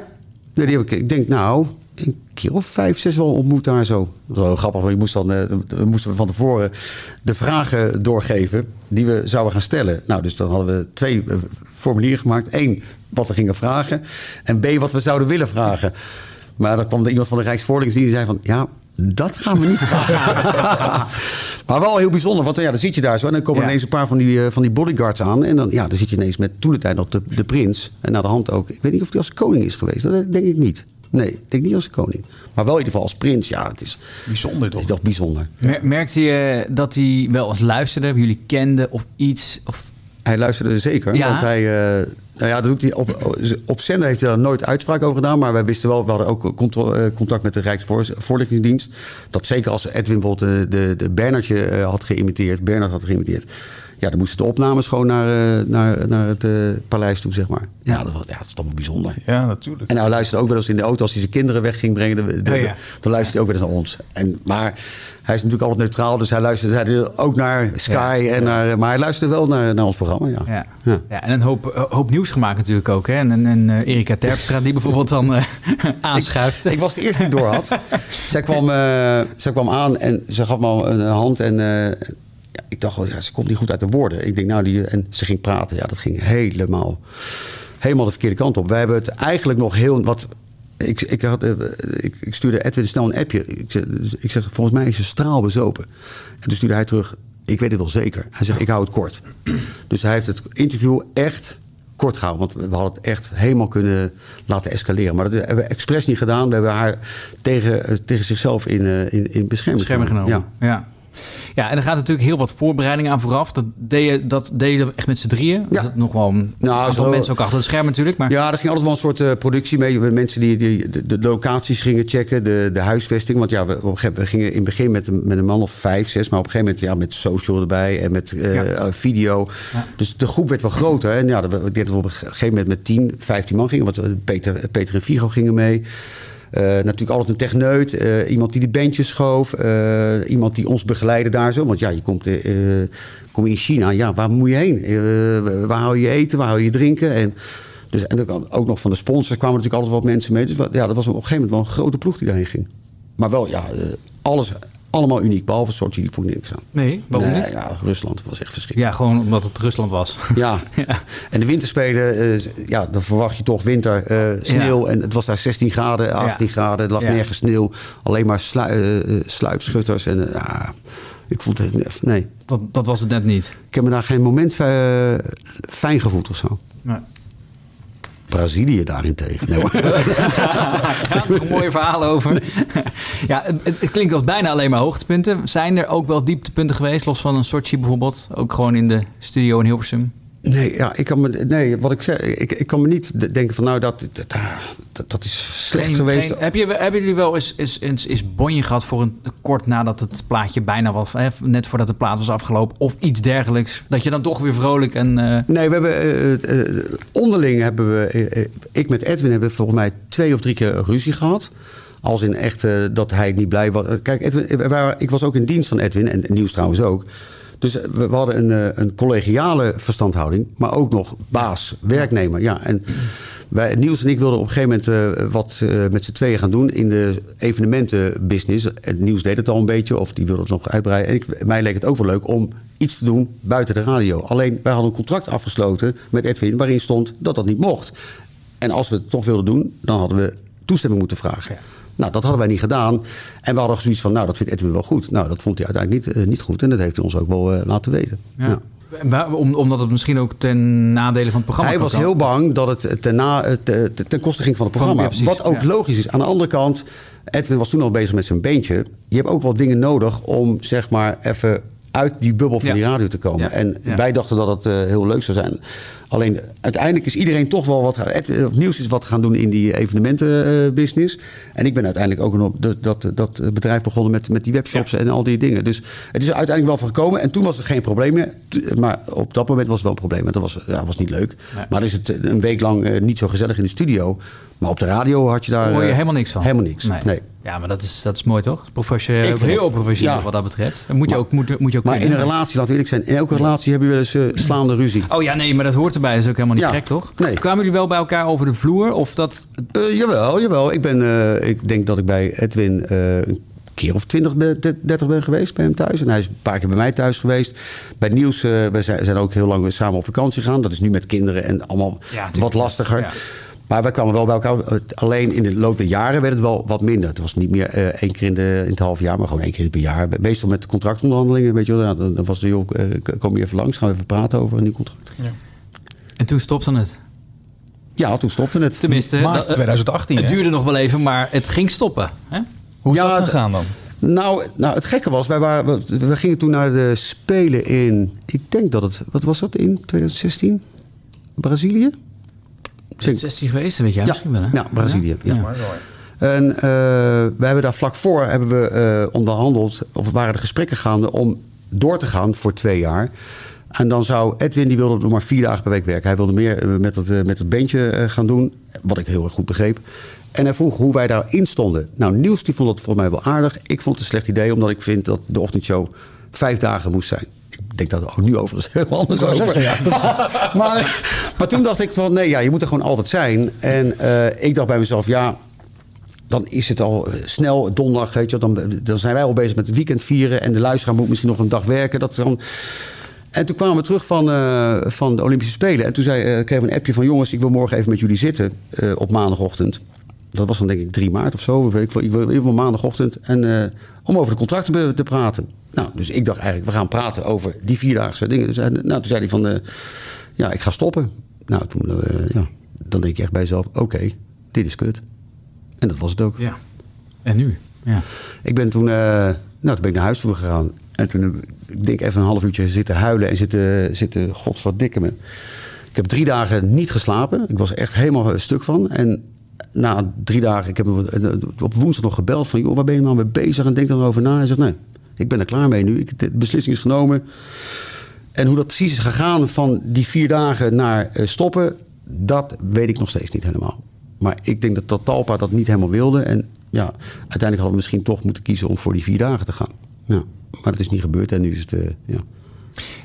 nee, die heb ik, ik denk nou, een keer of vijf, zes wel ontmoet daar zo. Dat was wel grappig, want je moest dan, eh, we moesten van tevoren de vragen doorgeven die we zouden gaan stellen. Nou, dus dan hadden we twee eh, formulieren gemaakt. Eén, wat we gingen vragen. En B, wat we zouden willen vragen. Maar dan kwam er iemand van de Rijksvoorlichtingsdienst die zei van... ja, dat gaan we niet vragen. [laughs] maar wel heel bijzonder, want ja, dan zit je daar zo... en dan komen Ja. ineens een paar van die, eh, van die bodyguards aan... en dan, ja, dan zit je ineens met toen de tijd nog de, de prins... en naar de hand ook. Ik weet niet of hij als koning is geweest. Dat denk ik niet. Nee, ik denk niet als koning. Maar wel in ieder geval als prins. Ja, het is Bijzonder het toch? is toch bijzonder. Mer- Merkte je dat hij wel eens luisterde, jullie kenden of iets? Of... Hij luisterde zeker. Ja. Want hij, eh, nou ja, dat doet hij op, op zender heeft hij daar nooit uitspraak over gedaan. Maar wij wisten wel, we hadden ook eh, contact met de Rijksvoorlichtingsdienst. Dat zeker als Edwin bijvoorbeeld de, de, de Bernardje eh, had geïmiteerd, Bernard had geïmiteerd. Ja, dan moesten de opnames gewoon naar, eh, naar, naar het eh, paleis toe, zeg maar. Ja, dat, was, ja, dat is toch wel bijzonder. Ja, natuurlijk. En hij luisterde ook wel eens in de auto als hij zijn kinderen weg ging brengen. De, de- Oh ja. Dan luisterde hij ook wel eens naar ons. En, maar hij is natuurlijk altijd neutraal, dus hij luisterde hij ook naar Sky. En naar, maar hij luisterde wel naar, naar ons programma, ja. Ja. Ja. Ja. en een hoop, hoop nieuws gemaakt natuurlijk ook. Hè? En, en, en eh, Erika Terpstra die bijvoorbeeld dan eh, [laughs] aanschuift. Ik was de eerste die het door had. [laughs] zij, kwam, eh, zij kwam aan en ze gaf me een hand. En eh, ik dacht, wel, ja, ze komt niet goed uit de woorden. Ik denk, nou, die, en ze ging praten. Ja, dat ging helemaal, helemaal de verkeerde kant op. Wij hebben het eigenlijk nog heel wat. Ik, ik, had, eh, ik, ik stuurde Edwin snel een appje. Ik zeg, ik zeg, volgens mij is ze straalbezopen. En toen stuurde hij terug, ik weet het wel zeker. Hij zegt, ik hou het kort. Dus hij heeft het interview echt kort gehouden. Want we hadden het echt helemaal kunnen laten escaleren. Maar dat hebben we expres niet gedaan. We hebben haar tegen, eh, tegen zichzelf in, eh, in, in bescherming, bescherming genomen. Ja. Ja. Ja. en er gaat natuurlijk heel wat voorbereiding aan vooraf. Dat deed je, dat deed je echt met z'n drieën. Ja. Dat nog wel een Nou, aantal zo- mensen ook achter het scherm natuurlijk. Maar Ja, er ging altijd wel een soort eh, productie mee. Mensen die, die de, de locaties gingen checken, de, de huisvesting. Want ja, we, op een gegeven- we gingen in het begin met, een- met een man of vijf, zes. Maar op een gegeven moment ja, met social erbij en met eh, Ja. eh, video. Dus de groep werd wel groter. En ja, ik denk dat we op een gegeven moment met 10, 15 man gingen. Want Peter, Peter en Vigo gingen mee. Eh, natuurlijk altijd een techneut. eh, iemand die de bandjes schoof. eh, iemand die ons begeleidde daar zo. Want ja, je komt, kom in China. Ja, waar moet je heen? Waar hou je eten? Waar hou je drinken? En, dus, en ook- nog van de sponsors kwamen natuurlijk altijd wat mensen mee. Dus ja, dat was op een gegeven moment wel een grote ploeg die daarheen ging. Maar wel, ja, alles allemaal uniek. Behalve Sochi, die vond ik niks aan. nee, waarom Nee, niet? Ja, Rusland was echt verschrikkelijk. Ja, gewoon omdat het Rusland was. [laughs] Ja. En de winterspelen, eh, ja, dan verwacht je toch winter, eh, sneeuw. En het was daar 16 graden, 18 graden. Er lag nergens sneeuw. Alleen maar slu, eh, sluipschutters. En ja, ik vond het, nee. Dat, dat was het net niet. Ik heb me daar geen moment fijn gevoeld of zo. Nee. Brazilië daarentegen. Nee. Ja, [laughs] mooie verhalen over. ja, het, het klinkt als bijna alleen maar hoogtepunten. Zijn er ook wel dieptepunten geweest, los van een Sochi bijvoorbeeld? Ook gewoon in de studio in Hilversum? Nee, ja, ik kan me, nee, wat ik zei, ik, ik kan me niet denken van nou, dat, dat, dat, is slecht Geen- geweest. geen- heb je, hebben jullie wel eens, eens, eens, eens bonje gehad voor een kort nadat het plaatje bijna was, hè, net voordat de plaat was afgelopen, of iets dergelijks? Dat je dan toch weer vrolijk en. eh, Nee, we hebben eh, eh, onderling hebben we, ik met Edwin hebben volgens mij twee of drie keer ruzie gehad. Als in echt dat hij niet blij was. Kijk, Edwin, ik was ook in dienst van Edwin en Nieuws trouwens ook. Dus eh, we, we hadden een, eh, een collegiale verstandhouding, maar ook nog baas, werknemer. Ja, en wij, Niels en ik wilden op een gegeven moment eh, wat met z'n tweeën gaan doen in de evenementenbusiness. Het Nieuws deed het al een beetje, of die wilde het nog uitbreiden. En ik, mij leek het ook wel leuk om iets te doen buiten de radio. Alleen, wij hadden een contract afgesloten met Edwin waarin stond dat dat niet mocht. En als we het toch wilden doen, dan hadden we toestemming moeten vragen. Nou, dat hadden wij niet gedaan. En we hadden zoiets van, nou, dat vindt Edwin wel goed. Nou, dat vond hij uiteindelijk niet, eh, niet goed. En dat heeft hij ons ook wel eh, laten weten. ja. Ja. Waar- Om, omdat het misschien ook ten nadele van het programma Hij was heel bang dat het ten, na, eh, te- te- ten koste ging van het Van- programma. ja, precies, wat ook ja. logisch is. Aan de andere kant, Edwin was toen al bezig met zijn beentje. Je hebt ook wel dingen nodig om zeg maar even uit die bubbel van die radio te komen. En wij dachten dat het heel leuk zou zijn. Alleen uiteindelijk is iedereen toch wel wat... Of Nieuws is wat gaan doen in die evenementenbusiness. en ik ben uiteindelijk ook nog dat, dat, dat bedrijf begonnen met, met die webshops en al die dingen. Dus het is er uiteindelijk wel van gekomen. En toen was er geen probleem meer. Maar op dat moment was het wel een probleem. Dat was, ja, was niet leuk. Maar dan is het een week lang eh, niet zo gezellig in de studio. Maar op de radio had je daar... Daar hoor je eh, helemaal niks van. Helemaal niks, nee. Ja, maar dat is, dat is mooi toch? Professioneel, heel het- professioneel ja. wat dat betreft. Dat moet je ook, moet, moet je ook Maar in een relatie, laten we eerlijk zijn, in elke relatie heb je wel eens eh, slaande ruzie. Oh ja, nee, maar dat hoort erbij. Dat is ook helemaal niet Ja. gek, toch? Nee. Kwamen jullie wel bij elkaar over de vloer? Of dat... Eh, jawel, jawel. Ik, ben, eh, ik denk dat ik bij Edwin eh, een keer of 20, ben- 30 ben geweest bij hem thuis. En hij is een paar keer bij mij thuis geweest. Bij Niels, eh we zijn zijn ook heel lang samen op vakantie gegaan. Dat is nu met kinderen en allemaal wat lastiger. Ja. Maar wij kwamen wel bij elkaar. Alleen in de loop der jaren werd het wel wat minder. Het was niet meer eh, één keer in, de, in het half jaar, maar gewoon één keer per jaar. Meestal met contractonderhandelingen. Weet je wel, Ja, dan, was het, joh, eh, kom je even langs, gaan we even praten over een nieuw contract. En toen stopte het. Ja, toen stopte het. Tenminste, Maart dat- 2018, Het hè? duurde nog wel even, maar het ging stoppen. Hè? Hoe is Ja, dat het- gegaan dan? Nou, nou, het gekke was, wij waren, we, we gingen toen naar de Spelen in, ik denk dat het, wat was dat in 2016? Brazilië? Is het 16 geweest? Dat weet jij Ja, misschien wel, hè? ja, Brazilië. Ja. Ja. En eh, we hebben daar vlak voor hebben we eh, onderhandeld, of waren de gesprekken gaande om door te gaan voor twee jaar. En dan zou Edwin, die wilde nog maar vier dagen per week werken. Hij wilde meer eh, met het, eh, met het bandje eh, gaan doen, wat ik heel erg goed begreep. En hij vroeg hoe wij daarin stonden. Nou, Niels die vond het volgens mij wel aardig. Ik vond het een slecht idee, omdat ik vind dat de ochtendshow vijf dagen moest zijn. Ik denk dat er ook nu overigens [laughs] helemaal anders over. zeggen, [laughs] maar, maar toen dacht ik van, nee, ja, je moet er gewoon altijd zijn. En ik dacht bij mezelf, ja, dan is het al snel donderdag, weet je, dan, dan zijn wij al bezig met het weekend vieren en de luisteraar moet misschien nog een dag werken. Dat dan... En toen kwamen we terug van, eh, van de Olympische Spelen en toen zei, eh, kregen we een appje van jongens, ik wil morgen even met jullie zitten eh, op maandagochtend. Dat was dan denk ik 3 maart of zo. Weet ik, veel. ik wil even maandagochtend en, om over de contracten te praten. Nou, dus ik dacht eigenlijk, we gaan praten over die vierdaagse dingen. Dus, nou, toen zei hij van, ja, ik ga stoppen. Nou, toen, ja, dan denk je echt bij jezelf, oké, dit is kut. En dat was het ook. Ja. En nu? Ja. Ik ben toen, nou, toen ben ik naar huis toe gegaan. En toen, ik denk even een half uurtje zitten huilen en zitten, zitten godverdikke me. Ik heb drie dagen niet geslapen. Ik was echt helemaal een stuk van. En na drie dagen, ik heb hem eh, op woensdag nog gebeld van... joh, waar ben je nou mee bezig? En denk dan over na. Hij zegt, nee, ik ben er klaar mee nu. Ik, de beslissing is genomen. En hoe dat precies is gegaan van die vier dagen naar eh, stoppen... dat weet ik nog steeds niet helemaal. Maar ik denk dat, dat Talpa dat niet helemaal wilde. En ja, uiteindelijk hadden we misschien toch moeten kiezen om voor die vier dagen te gaan. Ja, maar dat is niet gebeurd en nu is het... eh, ja.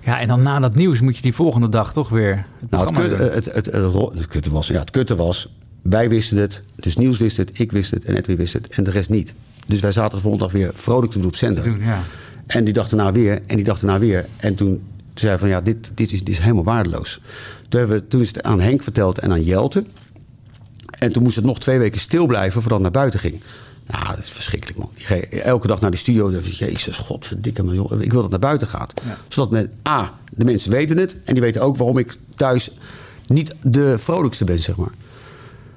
ja, en dan na dat nieuws moet je die volgende dag toch weer... Het Nou, het, programma kut, doen. het, het, het, het kutte was, ja, het kutte was, wij wisten het, dus Niels wist het, ik wist het en Edwin wist het en de rest niet. Dus wij zaten de volgende dag weer vrolijk te doen op zender. Doen, ja. En die dag daarna weer en die dag daarna weer. En toen zei hij van ja, dit, dit, is, dit is helemaal waardeloos. Toen, hebben we, toen is het aan Henk verteld en aan Jelte. En toen moest het nog twee weken stil blijven voordat het naar buiten ging. Nou, dat is verschrikkelijk man. Elke dag naar de studio. Dan je, Jezus, godverdikke me joh. Ik wil dat naar buiten gaat. Zodat met A, de mensen weten het. En die weten ook waarom ik thuis niet de vrolijkste ben, zeg maar.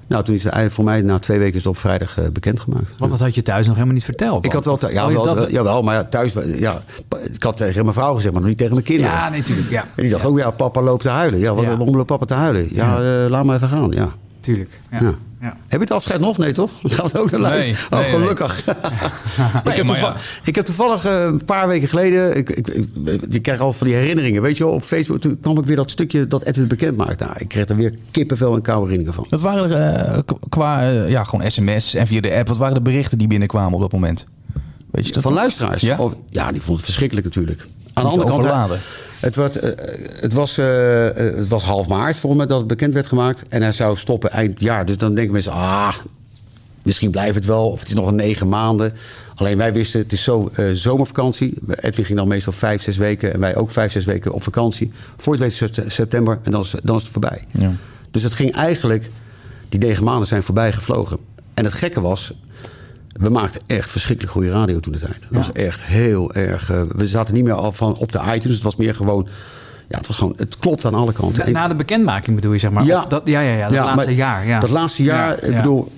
Nou, toen is het voor mij na twee weken is het op vrijdag eh, bekendgemaakt. Want dat had je thuis nog helemaal niet verteld. Ik had wel, thu- ja, wel, dat- wel- jawel, maar ja, thuis, ja, ik had tegen mijn vrouw gezegd, maar nog niet tegen mijn kinderen. Ja, nee, tuurlijk, ja. En die dacht ook, ja, papa loopt te huilen. Ja. waarom loopt papa te huilen? Ja, eh, laat maar even gaan, ja. Tuurlijk. Ja. Ja. Ja. Heb je het afscheid nog? Nee, toch? Gaan we ook naar Nee, luisteren? nee, oh, gelukkig. [laughs] ik, heb ik heb toevallig eh, een paar weken geleden... Ik, ik, ik, al van die herinneringen, weet je wel. Op Facebook toen kwam ik weer dat stukje dat Edwin bekend maakte. Nou, ik kreeg er weer kippenvel en koude herinneringen van. Wat waren er eh, qua eh, ja, gewoon sms en via de app, wat waren de berichten die binnenkwamen op dat moment? Weet je dat Van luisteraars? Ja? Oh, ja, die vonden het verschrikkelijk natuurlijk. Aan de andere kant... overladen. Het, werd, eh, het, was, eh, eh, het was half maart volgens mij dat het bekend werd gemaakt. En hij zou stoppen eind jaar. Dus dan denken mensen, ah, misschien blijft het wel. Of het is nog een negen maanden. Alleen wij wisten, het is zo eh, zomervakantie. Edwin ging dan meestal vijf, zes weken. En wij ook vijf, zes weken op vakantie. Voor het het september en dan is, dan is het voorbij. Ja. Dus het ging eigenlijk, die negen maanden zijn voorbij gevlogen. En het gekke was, we maakten echt verschrikkelijk goede radio toen de tijd. Dat was echt heel erg. eh, we zaten niet meer al van op de iTunes. Het was meer gewoon. Ja, het was gewoon. Het klopt aan alle kanten. Na, na de bekendmaking bedoel je, zeg maar? Ja. Of dat, ja, ja, ja, dat Ja, laatste maar jaar. Ja. Dat laatste jaar, Ja, ik bedoel.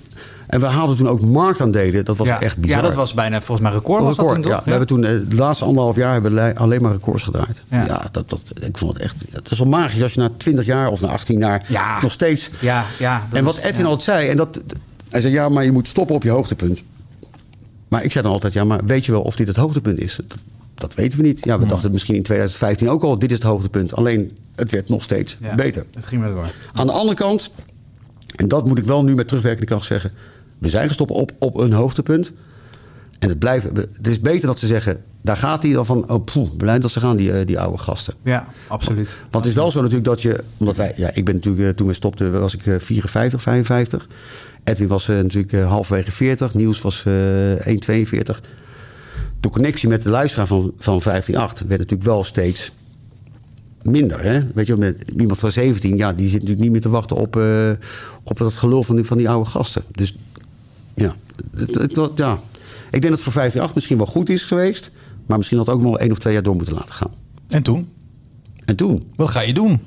En we haalden toen ook marktaandelen. Dat was echt bizar. Ja, dat was bijna volgens mij record. Was dat toen, ja. toch? We hebben toen eh, de laatste anderhalf jaar hebben we alleen maar records gedraaid. Ja. Ja, dat, dat, ik vond het echt. Het is wel magisch als je na 20 jaar of na 18 jaar Ja. nog steeds. Ja, ja. en wat Edwin ja. altijd zei, en dat, hij zei ja, maar je moet stoppen op je hoogtepunt. Maar ik zei dan altijd, ja, maar weet je wel of dit het hoogtepunt is? Dat, dat weten we niet. Ja, we dachten het misschien in 2015 ook al, dit is het hoogtepunt. Alleen, het werd nog steeds Ja, beter. Het ging maar door. Aan de andere kant, En dat moet ik wel nu met terugwerkende kracht zeggen. We zijn gestopt op, op een hoogtepunt. En het, blijft, het is beter dat ze zeggen, daar gaat hij dan van, oh poeh, blij dat ze gaan, die, eh, die oude gasten. Ja, absoluut. Want het is wel zo natuurlijk dat je, omdat wij, ja, ik ben natuurlijk, eh, toen we stopten, was ik eh, 54, 55. Edwin was eh, natuurlijk eh, halverwege 40, Niels was eh 1,42. De connectie met de luisteraar van, van 158 werd natuurlijk wel steeds minder. Hè? Weet je, met iemand van 17, ja, die zit natuurlijk niet meer te wachten op, eh, op dat gelul van die, van die oude gasten. Dus ja, het, het, ja, ik denk dat voor 538 misschien wel goed is geweest. Maar misschien had het ook nog één of twee jaar door moeten laten gaan. En toen? En toen? Wat ga je doen?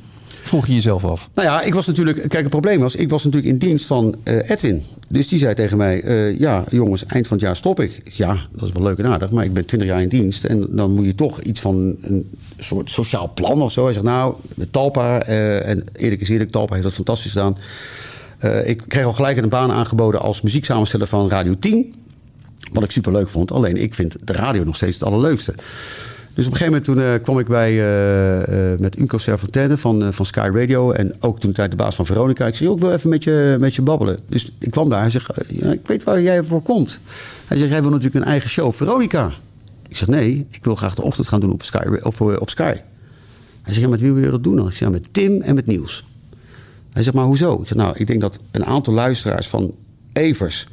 Vroeg je jezelf af. Nou ja, ik was natuurlijk. Kijk, het probleem was, ik was natuurlijk in dienst van eh, Edwin. Dus die zei tegen mij: eh, Ja, jongens, eind van het jaar stop ik. Ja, dat is wel leuk en aardig, maar ik ben 20 jaar in dienst. En dan moet je toch iets van een soort sociaal plan of zo. Hij zegt: Nou, met Talpa, eh, en eerlijk is eerlijk, Talpa heeft dat fantastisch gedaan. Ik kreeg al gelijk een baan aangeboden als muzieksamensteller van Radio 10. Wat ik super leuk vond. Alleen ik vind de radio nog steeds het allerleukste. Dus op een gegeven moment toen, eh, kwam ik bij, eh, eh, met Unco Serfontaine van, van Sky Radio. En ook toen tijd de baas van Veronica. Ik zei, ik wil even met je, met je babbelen. Dus ik kwam daar. Hij zegt, ja, ik weet waar jij voor komt. Hij zegt, jij wil natuurlijk een eigen show, Veronica. Ik zeg, nee, ik wil graag de ochtend gaan doen op Sky. Op, op Sky. Hij zegt, ja, met wie wil je dat doen dan? Ik zeg, met Tim en met Niels. Hij zegt, maar hoezo? Ik zeg, nou, ik denk dat een aantal luisteraars van Evers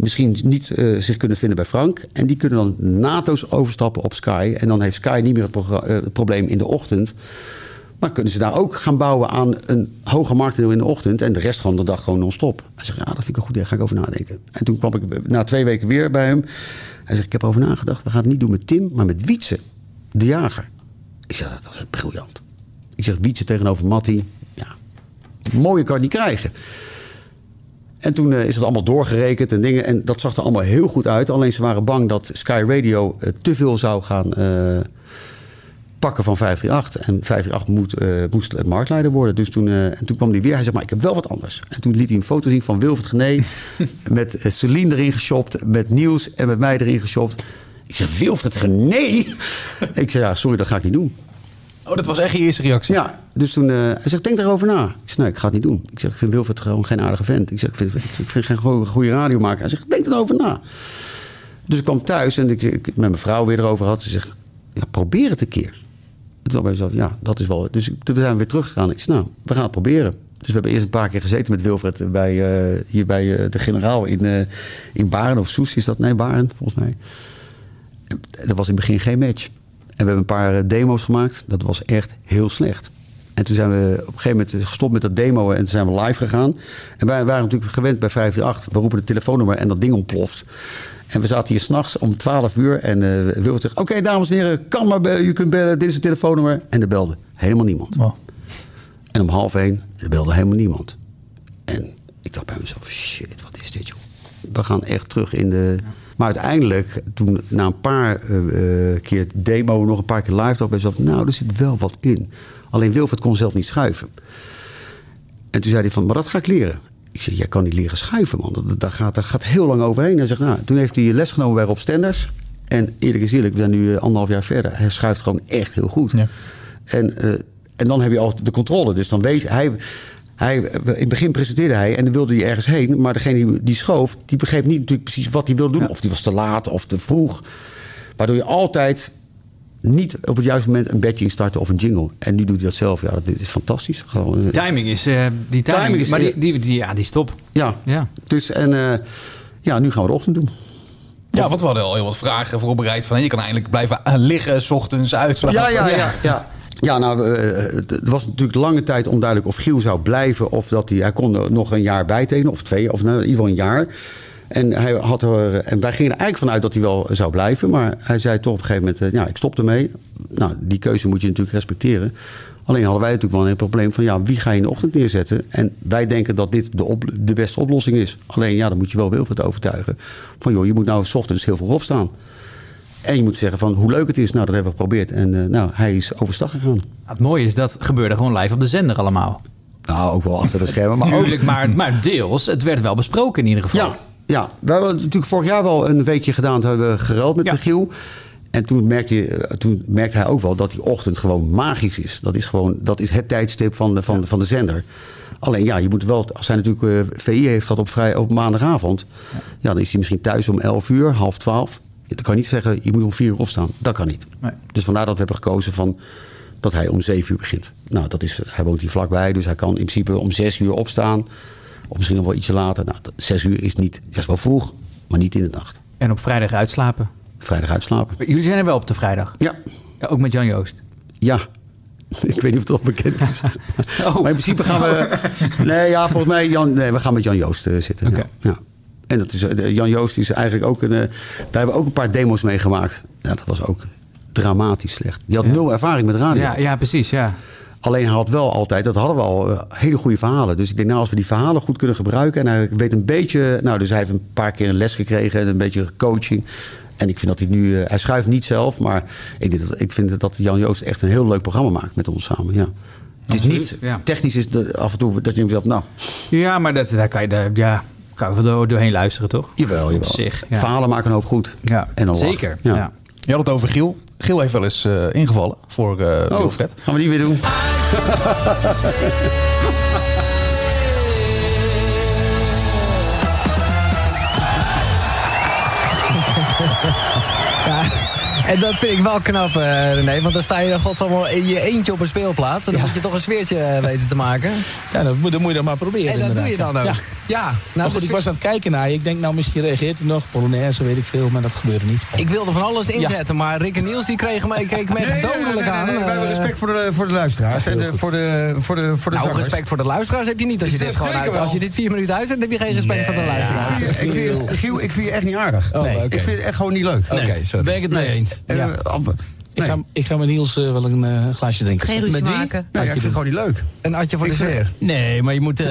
misschien niet eh, zich kunnen vinden bij Frank. En die kunnen dan nato's overstappen op Sky. En dan heeft Sky niet meer het, eh, probleem in de ochtend. Maar kunnen ze daar ook gaan bouwen aan een hoger marktdeel in de ochtend... en de rest van de dag gewoon non-stop. Hij zegt, ja, dat vind ik een goed idee, ga ik over nadenken. En toen kwam ik na twee weken weer bij hem. Hij zegt, ik heb over nagedacht, we gaan het niet doen met Tim, maar met Wietse, de jager. Ik zeg, dat is briljant. Ik zeg, Wietse tegenover Matti, ja, mooie kan je niet krijgen. En toen eh, is het allemaal doorgerekend en dingen. En dat zag er allemaal heel goed uit. Alleen ze waren bang dat Sky Radio eh, te veel zou gaan eh, pakken van 538. En 538 moet, eh, moest het marktleider worden. Dus toen, en toen kwam hij weer. Hij zei, maar ik heb wel wat anders. En toen liet hij een foto zien van Wilfred Gené. [laughs] met Celine erin geshopt. Met Niels en met mij erin geshopt. Ik zeg, Wilfred Gené? [laughs] ik zeg, ja, sorry, dat ga ik niet doen. Oh, dat was echt je eerste reactie? Ja, dus toen... eh, hij zegt, denk daarover na. Ik zeg, nee, ik ga het niet doen. Ik zeg, ik vind Wilfred gewoon geen aardige vent. Ik zeg, ik vind, ik vind geen goede, radio maken. Hij zegt, denk erover na. Dus ik kwam thuis en ik, ik met mijn vrouw weer erover had. Ze zegt, ja, probeer het een keer. Toen dacht ik mezelf, ja, dat is wel... Dus toen zijn we weer teruggegaan. Ik zei, nou, we gaan het proberen. Dus we hebben eerst een paar keer gezeten met Wilfred bij, eh, hier bij eh, de generaal in, eh, in Baren of Soes is dat? Nee, Baren, volgens mij. Dat was in het begin geen match. En we hebben een paar eh, demo's gemaakt. Dat was echt heel slecht. En toen zijn we op een gegeven moment gestopt met dat demo en toen zijn we live gegaan. En wij waren natuurlijk gewend bij 538. We roepen het telefoonnummer en dat ding ontploft. En we zaten hier s'nachts om 12 uur en uh, Wilfred zegt... Oké, dames en heren, kan maar, je kunt bellen, dit is het telefoonnummer. En er belde helemaal niemand. En om half één, er belde helemaal niemand. En ik dacht bij mezelf, shit, wat is dit joh? We gaan echt terug in de... Maar uiteindelijk, toen na een paar eh, eh, keer demo, nog een paar keer live, dacht ik mezelf, nou, er zit wel wat in. Alleen Wilfred kon zelf niet schuiven. En toen zei hij van, maar dat ga ik leren. Ik zeg, jij kan niet leren schuiven, man. Dat, gaat, dat gaat heel lang overheen. Hij zegt, nou, toen heeft hij les genomen bij Rob Stenders. En eerlijk is eerlijk, we zijn nu eh, anderhalf jaar verder. Hij schuift gewoon echt heel goed. En, eh, en dan heb je al de controle. Dus dan weet hij... Hij, in het begin presenteerde hij en dan wilde hij ergens heen. Maar degene die, die schoof, die begreep niet natuurlijk precies wat hij wilde doen. Of die was te laat of te vroeg. Waardoor je altijd niet op het juiste moment een badge instarten of een jingle. En nu doet hij dat zelf. Ja, dat is fantastisch. Gewoon, eh, Timing is... eh, die timing, Timing is- maar die, die, die, ja, die is top. Ja. Ja. Dus en eh, ja, nu gaan we de ochtend doen. Ja, want we hadden al heel wat vragen voorbereid. Van, je kan eindelijk blijven eh, liggen, s ochtends uitslapen. Ja, ja, ja. ja. Ja, nou, eh, het was natuurlijk lange tijd onduidelijk of Giel zou blijven. Of dat hij, hij kon nog een jaar bijtekenen, of twee, of nou, in ieder geval een jaar. En, hij had er, en wij gingen er eigenlijk vanuit dat hij wel zou blijven. Maar hij zei toch op een gegeven moment, eh, ja, ik stop ermee. Nou, die keuze moet je natuurlijk respecteren. Alleen hadden wij natuurlijk wel een probleem van, ja, wie ga je in de ochtend neerzetten? En wij denken dat dit de, de beste oplossing is. Alleen, ja, dan moet je wel Wilfred overtuigen. Van, joh, je moet nou s ochtends heel vroeg opstaan. En je moet zeggen van hoe leuk het is. Nou, dat hebben we geprobeerd. En eh, nou, hij is overstag gegaan. Het mooie is, dat gebeurde gewoon live op de zender allemaal. Nou, ook wel achter de schermen. Maar ook- maar, maar deels. Het werd wel besproken in ieder geval. Ja, ja, we hebben natuurlijk vorig jaar wel een weekje gedaan. Toen hebben we geruild met de Giel. En toen merkte, je, eh, toen merkte hij ook wel dat die ochtend gewoon magisch is. Dat is gewoon dat is het tijdstip van de, van, van de zender. Alleen ja, je moet wel, als hij natuurlijk eh, VI heeft gehad op, vrij, op maandagavond, ja. dan is hij misschien thuis om 11 uur, half 12. Dan kan je niet zeggen, je moet om 4 uur opstaan. Dat kan niet. Nee. Dus vandaar dat we hebben gekozen van dat hij om 7 uur begint. Nou, dat is, hij woont hier vlakbij, dus hij kan in principe om 6 uur opstaan. Of misschien nog wel ietsje later. Nou, 6 uur is niet, is wel vroeg, maar niet in de nacht. En op vrijdag uitslapen. Vrijdag uitslapen. Jullie zijn er wel op de vrijdag? Ja. ja ook met Jan Joost? Ja. [laughs] Ik weet niet of het al bekend is. [laughs] Oh. Maar in principe gaan we... [laughs] Nee, ja, volgens mij... Jan, nee, we gaan met Jan Joost eh, zitten. Ja. En dat is, eh, Jan Joost is eigenlijk ook een... eh, daar hebben we ook een paar demos mee gemaakt. Ja, dat was ook dramatisch slecht. Die had nul ervaring met radio. Ja, ja, precies, ja. Alleen hij had wel altijd, dat hadden we al, eh, hele goede verhalen. Dus ik denk, nou, als we die verhalen goed kunnen gebruiken... en hij weet een beetje... Nou, dus hij heeft een paar keer een les gekregen en een beetje coaching... En ik vind dat hij nu... eh, hij schuift niet zelf, maar ik, denk dat, ik vind dat Jan Joost echt een heel leuk programma maakt met ons samen. Ja. Het is niet... Technisch is af en toe dat je denkt, nou, Ja, maar dat, daar kan je, daar, ja, kan je wel door- doorheen luisteren, toch? jawel, jawel. Op zich, ja. Verhalen maken een hoop goed. Ja, En dan zeker. Ja. Ja. Je had het over Giel. Giel heeft wel eens eh, ingevallen voor eh Oh, Wilfred. gaan we die weer doen? [laughs] en dat vind ik wel knap, eh, René. Want dan sta je godsamme in je eentje op een speelplaats. En dan moet je toch een sfeertje eh, weten te maken. Ja, dat moet, dat moet je dan maar proberen. En dat doe je dan ook. Ja. Ja, maar nou, goed, dus ik was aan het kijken naar je. Ik denk, nou, misschien reageert hij nog. Polonaise, weet ik veel, maar dat gebeurde niet. ik wilde van alles inzetten, maar Rick en Niels die kregen mij, me dodelijk aan. we hebben eh. respect voor de, voor de luisteraars en de- voor de, voor de, voor de Nou, zangers. respect voor de luisteraars heb je niet als je dit gewoon uit. Als je dit vier minuten uitzet, heb je geen respect voor de luisteraars. Ik vind, je- Giel, ik vind je echt niet aardig. Oh, nee, oké. Ik vind het echt gewoon niet leuk. Nee, sorry. ben ik het mee eens. Eh, Ja. Ik, ga, ik ga met Niels eh, wel een eh, glaasje drinken. Geen ruzie Met wie? maken. Nee, ja, ik vind het gewoon niet leuk. Een atje voor de Ik sfeer. Nee, maar je moet... eh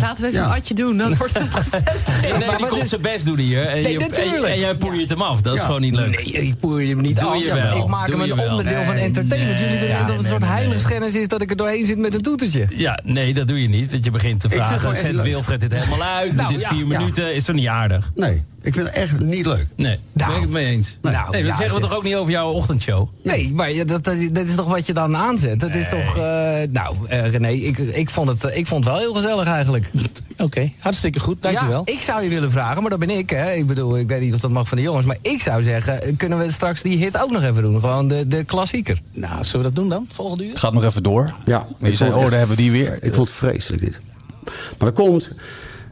Laten we even een atje doen, dan wordt het [laughs] gezellig. Nee, maar die wat komt is- zijn best doen hier. En, Nee, je, en, natuurlijk. en jij poeiert hem af. Dat is gewoon niet leuk. Nee, ik poer je hem niet Doe af. je wel. Ik maak Doe hem een onderdeel van entertainment. Jullie doen net of het een soort heiligschennis is dat ik er doorheen zit met een toetertje. Ja, nee, dat doe je niet. Want je begint te vragen, zet. Wilfred dit helemaal uit? Nou, dit vier minuten is toch niet aardig? Nee, ik vind het echt niet leuk. Nee, daar ben ik het mee eens. Nou, nee, dat ja, zeggen we toch ook niet over jouw ochtendshow? Nee, maar dat, dat, dat is toch wat je dan aanzet? Dat is toch... eh, nou, eh, René, ik, ik, vond het, ik vond het wel heel gezellig eigenlijk. Oké, hartstikke goed. Dankjewel. Ja, ik zou je willen vragen, maar dat ben ik. Hè. Ik bedoel, ik weet niet of dat mag van de jongens. Maar ik zou zeggen, eh, kunnen we straks die hit ook nog even doen? Gewoon de, de klassieker. Nou, zullen we dat doen dan? Volgende uur? Gaat nog even door. Ja, Maar je zei, oh, daar hebben we die weer. Ik vond het vreselijk dit. Maar dat komt.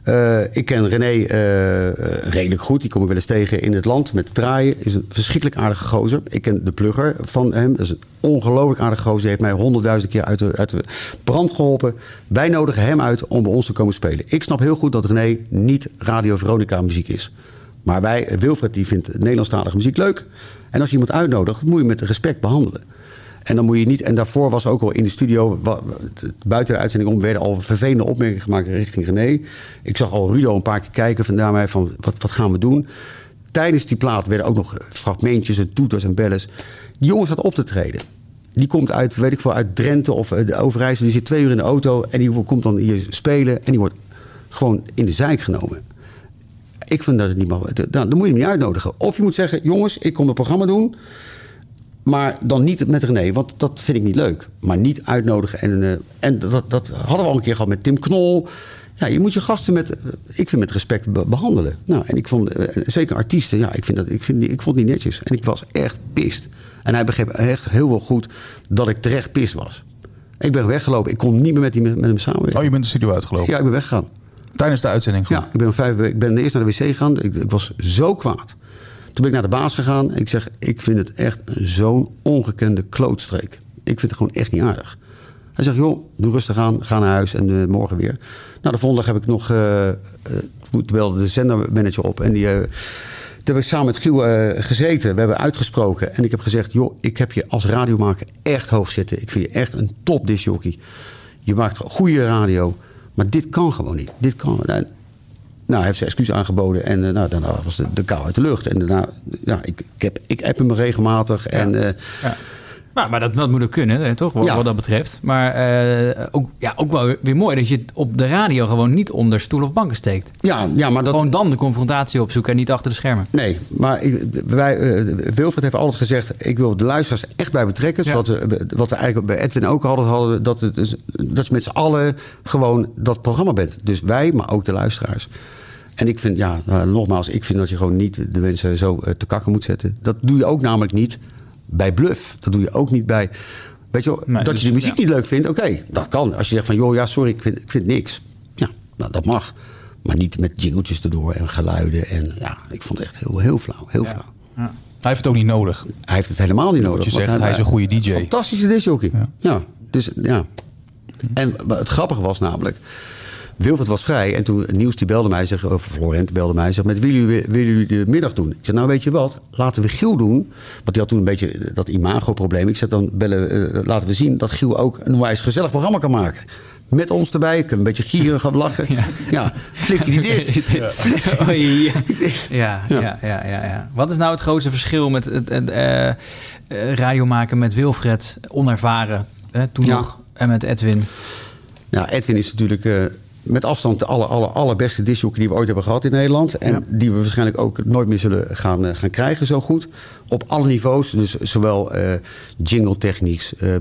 Eh, ik ken René eh, redelijk goed. Die kom ik wel eens tegen in het land met draaien. Is een verschrikkelijk aardige gozer. Ik ken de plugger van hem. Dat is een ongelooflijk aardige gozer. Die heeft mij honderdduizend keer uit de, uit de brand geholpen. Wij nodigen hem uit om bij ons te komen spelen. Ik snap heel goed dat René niet Radio Veronica muziek is. Maar wij, Wilfred, die vindt Nederlandstalige muziek leuk. En als je iemand uitnodigt, moet je met respect behandelen. En dan moet je niet. En daarvoor was ook al in de studio. Buiten de uitzending om werden al vervelende opmerkingen gemaakt richting René. Ik zag al Rudo een paar keer kijken van naar mij van wat, wat gaan we doen. Tijdens die plaat werden ook nog fragmentjes en toeters en bellers. Die jongen staat op te treden. Die komt uit, weet ik veel, uit Drenthe of eh, de Overijssel. Die zit twee uur in de auto en die komt dan hier spelen. En die wordt gewoon in de zijk genomen. Ik vind dat het niet mag. Dan, dan moet je hem niet uitnodigen. Of je moet zeggen, jongens, ik kom het programma doen. Maar dan niet met René, want dat vind ik niet leuk. Maar niet uitnodigen. En, eh, en dat, dat hadden we al een keer gehad met Tim Knol. Ja, je moet je gasten met, eh, ik vind met respect be- behandelen. Nou, en ik vond, eh, zeker artiesten, ja, ik, vind dat, ik, vind, die- ik vond het niet netjes. En ik was echt pist. En hij begreep echt heel wel goed dat ik terecht pist was. Ik ben weggelopen. Ik kon niet meer met, die, met hem samenwerken. Oh, je bent de studio uitgelopen? Ja, ik ben weggegaan. Tijdens de uitzending gewoon? Ja, ik ben, vijf, ik ben eerst naar de wc gegaan. Ik, ik was zo kwaad. Toen ben ik naar de baas gegaan. En ik zeg, ik vind het echt zo'n ongekende klootstreek. Ik vind het gewoon echt niet aardig. Hij zegt, joh, doe rustig aan. Ga naar huis en eh, morgen weer. Nou, de volgende dag heb ik nog... eh eh, toen belde de zendermanager op. En die... eh, toen heb ik samen met Giel eh, gezeten. We hebben uitgesproken. En ik heb gezegd, joh, ik heb je als radiomaker echt hoog zitten. Ik vind je echt een top discjockey. Je maakt goede radio. Maar dit kan gewoon niet. Dit kan. Nou, nou, hij heeft zijn excuus aangeboden en eh, nou, daarna was de, de kou uit de lucht. En daarna, ja, ik, ik, heb, ik app hem regelmatig. En, eh, Nou, maar dat, dat moet ook kunnen, hè, toch? Wat, Ja. wat dat betreft. Maar eh, ook, ja, ook wel weer mooi dat je het op de radio gewoon niet onder stoel of banken steekt. Ja, ja maar dat... Gewoon dan de confrontatie opzoeken en niet achter de schermen. Nee, maar ik, wij, eh, Wilfred heeft altijd gezegd... ik wil de luisteraars echt bij betrekken. Ja. Zodat we, wat we eigenlijk bij Edwin ook hadden... hadden dat, het, dus- dat je met z'n allen gewoon dat programma bent. Dus wij, maar ook de luisteraars. En ik vind, ja, nou, nogmaals... ik vind dat je gewoon niet de mensen zo eh, te kakken moet zetten. Dat doe je ook namelijk niet bij bluff. Dat doe je ook niet bij... Weet je wel, Nee, dat dus- je de muziek ja. niet leuk vindt, oké, dat kan. Als je zegt van, joh, ja, sorry, ik vind, ik vind niks. Ja, nou, dat mag. Maar niet met jingeltjes erdoor en geluiden. En ja, ik vond het echt heel, heel flauw. Heel flauw. Hij heeft het ook niet nodig. Hij heeft het helemaal niet nodig. je zegt, hij is een goede DJ. Fantastische disjockey. Ja. ja. Dus ja. En het grappige was namelijk... Wilfred was vrij en toen Nieuws die belde mij, zeg, of Florent belde mij, zegt, met willen jullie, willen jullie de middag doen? Ik zei, nou weet je wat, laten we Giel doen. Want die had toen een beetje dat imago-probleem. Ik zei, dan bellen, eh, laten we zien dat Giel ook een wijs gezellig programma kan maken. Met ons erbij, kunnen een beetje gieren gaan lachen. [laughs] Ja, flikt hij dit? [laughs] [laughs] Ja, ja, ja, ja, ja. Wat is nou het grootste verschil met het, het eh, eh, radio maken met Wilfred, onervaren, hè, toen Ja. nog, en met Edwin? Ja, Edwin is natuurlijk met afstand de aller, aller, allerbeste disjockey die we ooit hebben gehad in Nederland. En die we waarschijnlijk ook nooit meer zullen gaan, eh, gaan krijgen zo goed. Op alle niveaus, dus zowel eh, jingle technisch, eh,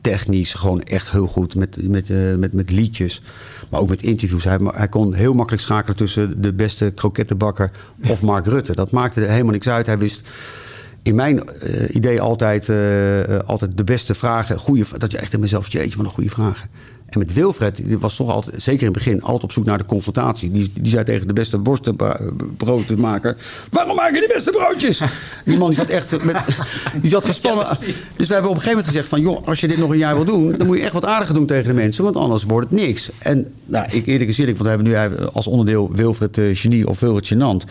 technisch, gewoon echt heel goed met, met, met, met liedjes. Maar ook met interviews. Hij, hij kon heel makkelijk schakelen tussen de beste krokettenbakker of Mark Rutte. Dat maakte er helemaal niks uit. Hij wist in mijn idee altijd, altijd de beste vragen. Goede, dat je echt in mezelf, jeetje, wat een goede vragen. En met Wilfred, die was toch altijd, zeker in het begin, altijd op zoek naar de confrontatie. Die, die zei tegen de beste worstenbroodmaker: Waarom maak je die beste broodjes? [laughs] Die man die zat echt met, die zat gespannen. [laughs] dus we hebben op een gegeven moment gezegd: van, joh, als je dit nog een jaar wil doen, dan moet je echt wat aardiger doen tegen de mensen, want anders wordt het niks. En nou, ik eerlijk eerlijk, want we hebben nu als onderdeel Wilfred eh, Genie of Wilfred Genant.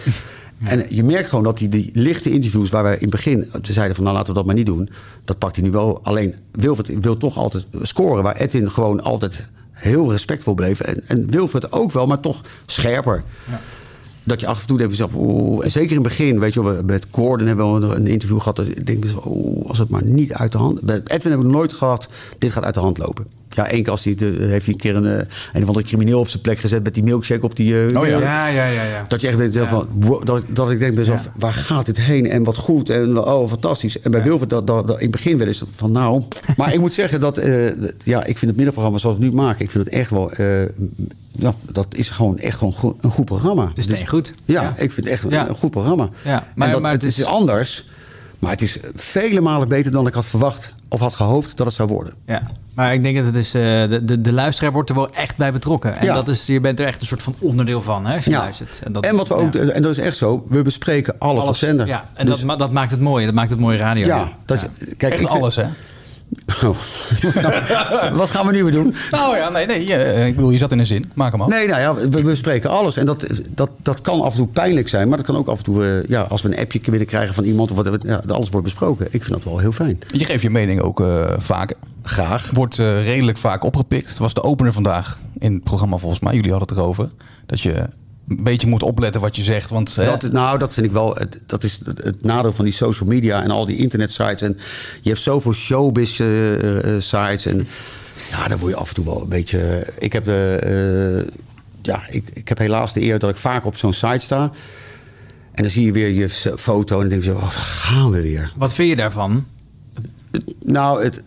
En je merkt gewoon dat hij die lichte interviews waar wij in het begin zeiden van nou laten we dat maar niet doen. Dat pakt hij nu wel. Alleen Wilfred wil toch altijd scoren. Waar Edwin gewoon altijd heel respectvol bleef. En, en Wilfred ook wel, maar toch scherper. Dat je af en toe denkt van jezelf, oeh, en zeker in het begin, weet je wel, we- met Gordon hebben we een interview gehad. dat Ik denk, oeh, als het maar niet uit de hand. Bij Edwin hebben we nooit gehad, dit gaat uit de hand lopen. Ja, één keer als hij, de- heeft hij een keer een, eh, een of andere crimineel op zijn plek gezet met die milkshake op die. eh, Oh ja. Ja, ja, ja, ja. Dat je echt denkt van, wow, dat, dat ik denk bij mezelf, waar gaat dit heen? En wat goed en oh, fantastisch. En bij Wilfred, dat, dat, dat, in het begin wel eens van nou. [laughs] Maar ik moet zeggen dat, eh, dat- ja, ik vind het middenprogramma zoals we het nu maken, ik vind het echt wel, eh, ja, dat is gewoon echt gewoon go- een goed programma. Het is goed. Ja, Ja. ik vind het echt Ja. een goed programma. Ja, maar, maar- dat, maar het, het is is- anders, maar het is vele malen beter dan ik had verwacht of had gehoopt dat het zou worden. Ja, maar ik denk dat het is, eh, de, de, de luisteraar wordt er wel echt bij betrokken. En Ja. dat is, je bent er echt een soort van onderdeel van, hè, als je Ja. luistert. En, dat, en wat we ook, ja. en dat is echt zo, we bespreken alles, op zender. Ja, en Dus- dat, ma- dat maakt het mooi. Dat maakt het mooie radio. Ja, dat, kijk, Echt ik vind- alles, hè? Oh. [laughs] Wat gaan we nu weer doen? Nou ja, nee, nee. eh, ik bedoel, je zat in een zin. Maak hem af. Nee, nou ja, we, we spreken alles. En dat, dat, dat kan af en toe pijnlijk zijn. Maar dat kan ook af en toe, eh, ja, als we een appje binnenkrijgen van iemand. Of wat, ja, alles wordt besproken. Ik vind dat wel heel fijn. Je geeft je mening ook eh, vaak. Graag. Wordt redelijk vaak opgepikt. Het was de opener vandaag in het programma volgens mij. Jullie hadden het erover. Dat je een beetje moet opletten wat je zegt. Want eh, Dat, nou, dat vind ik wel. Het, dat is het, het nadeel van die social media en al die internetsites. En je hebt zoveel showbiz eh, eh, sites. En ja, daar word je af en toe wel een beetje. Ik heb, de, eh, ja, ik, ik heb helaas de eer dat ik vaak op zo'n site sta. En dan zie je weer je foto en dan denk je, oh, daar gaan we weer. Wat vind je daarvan? Nou, het,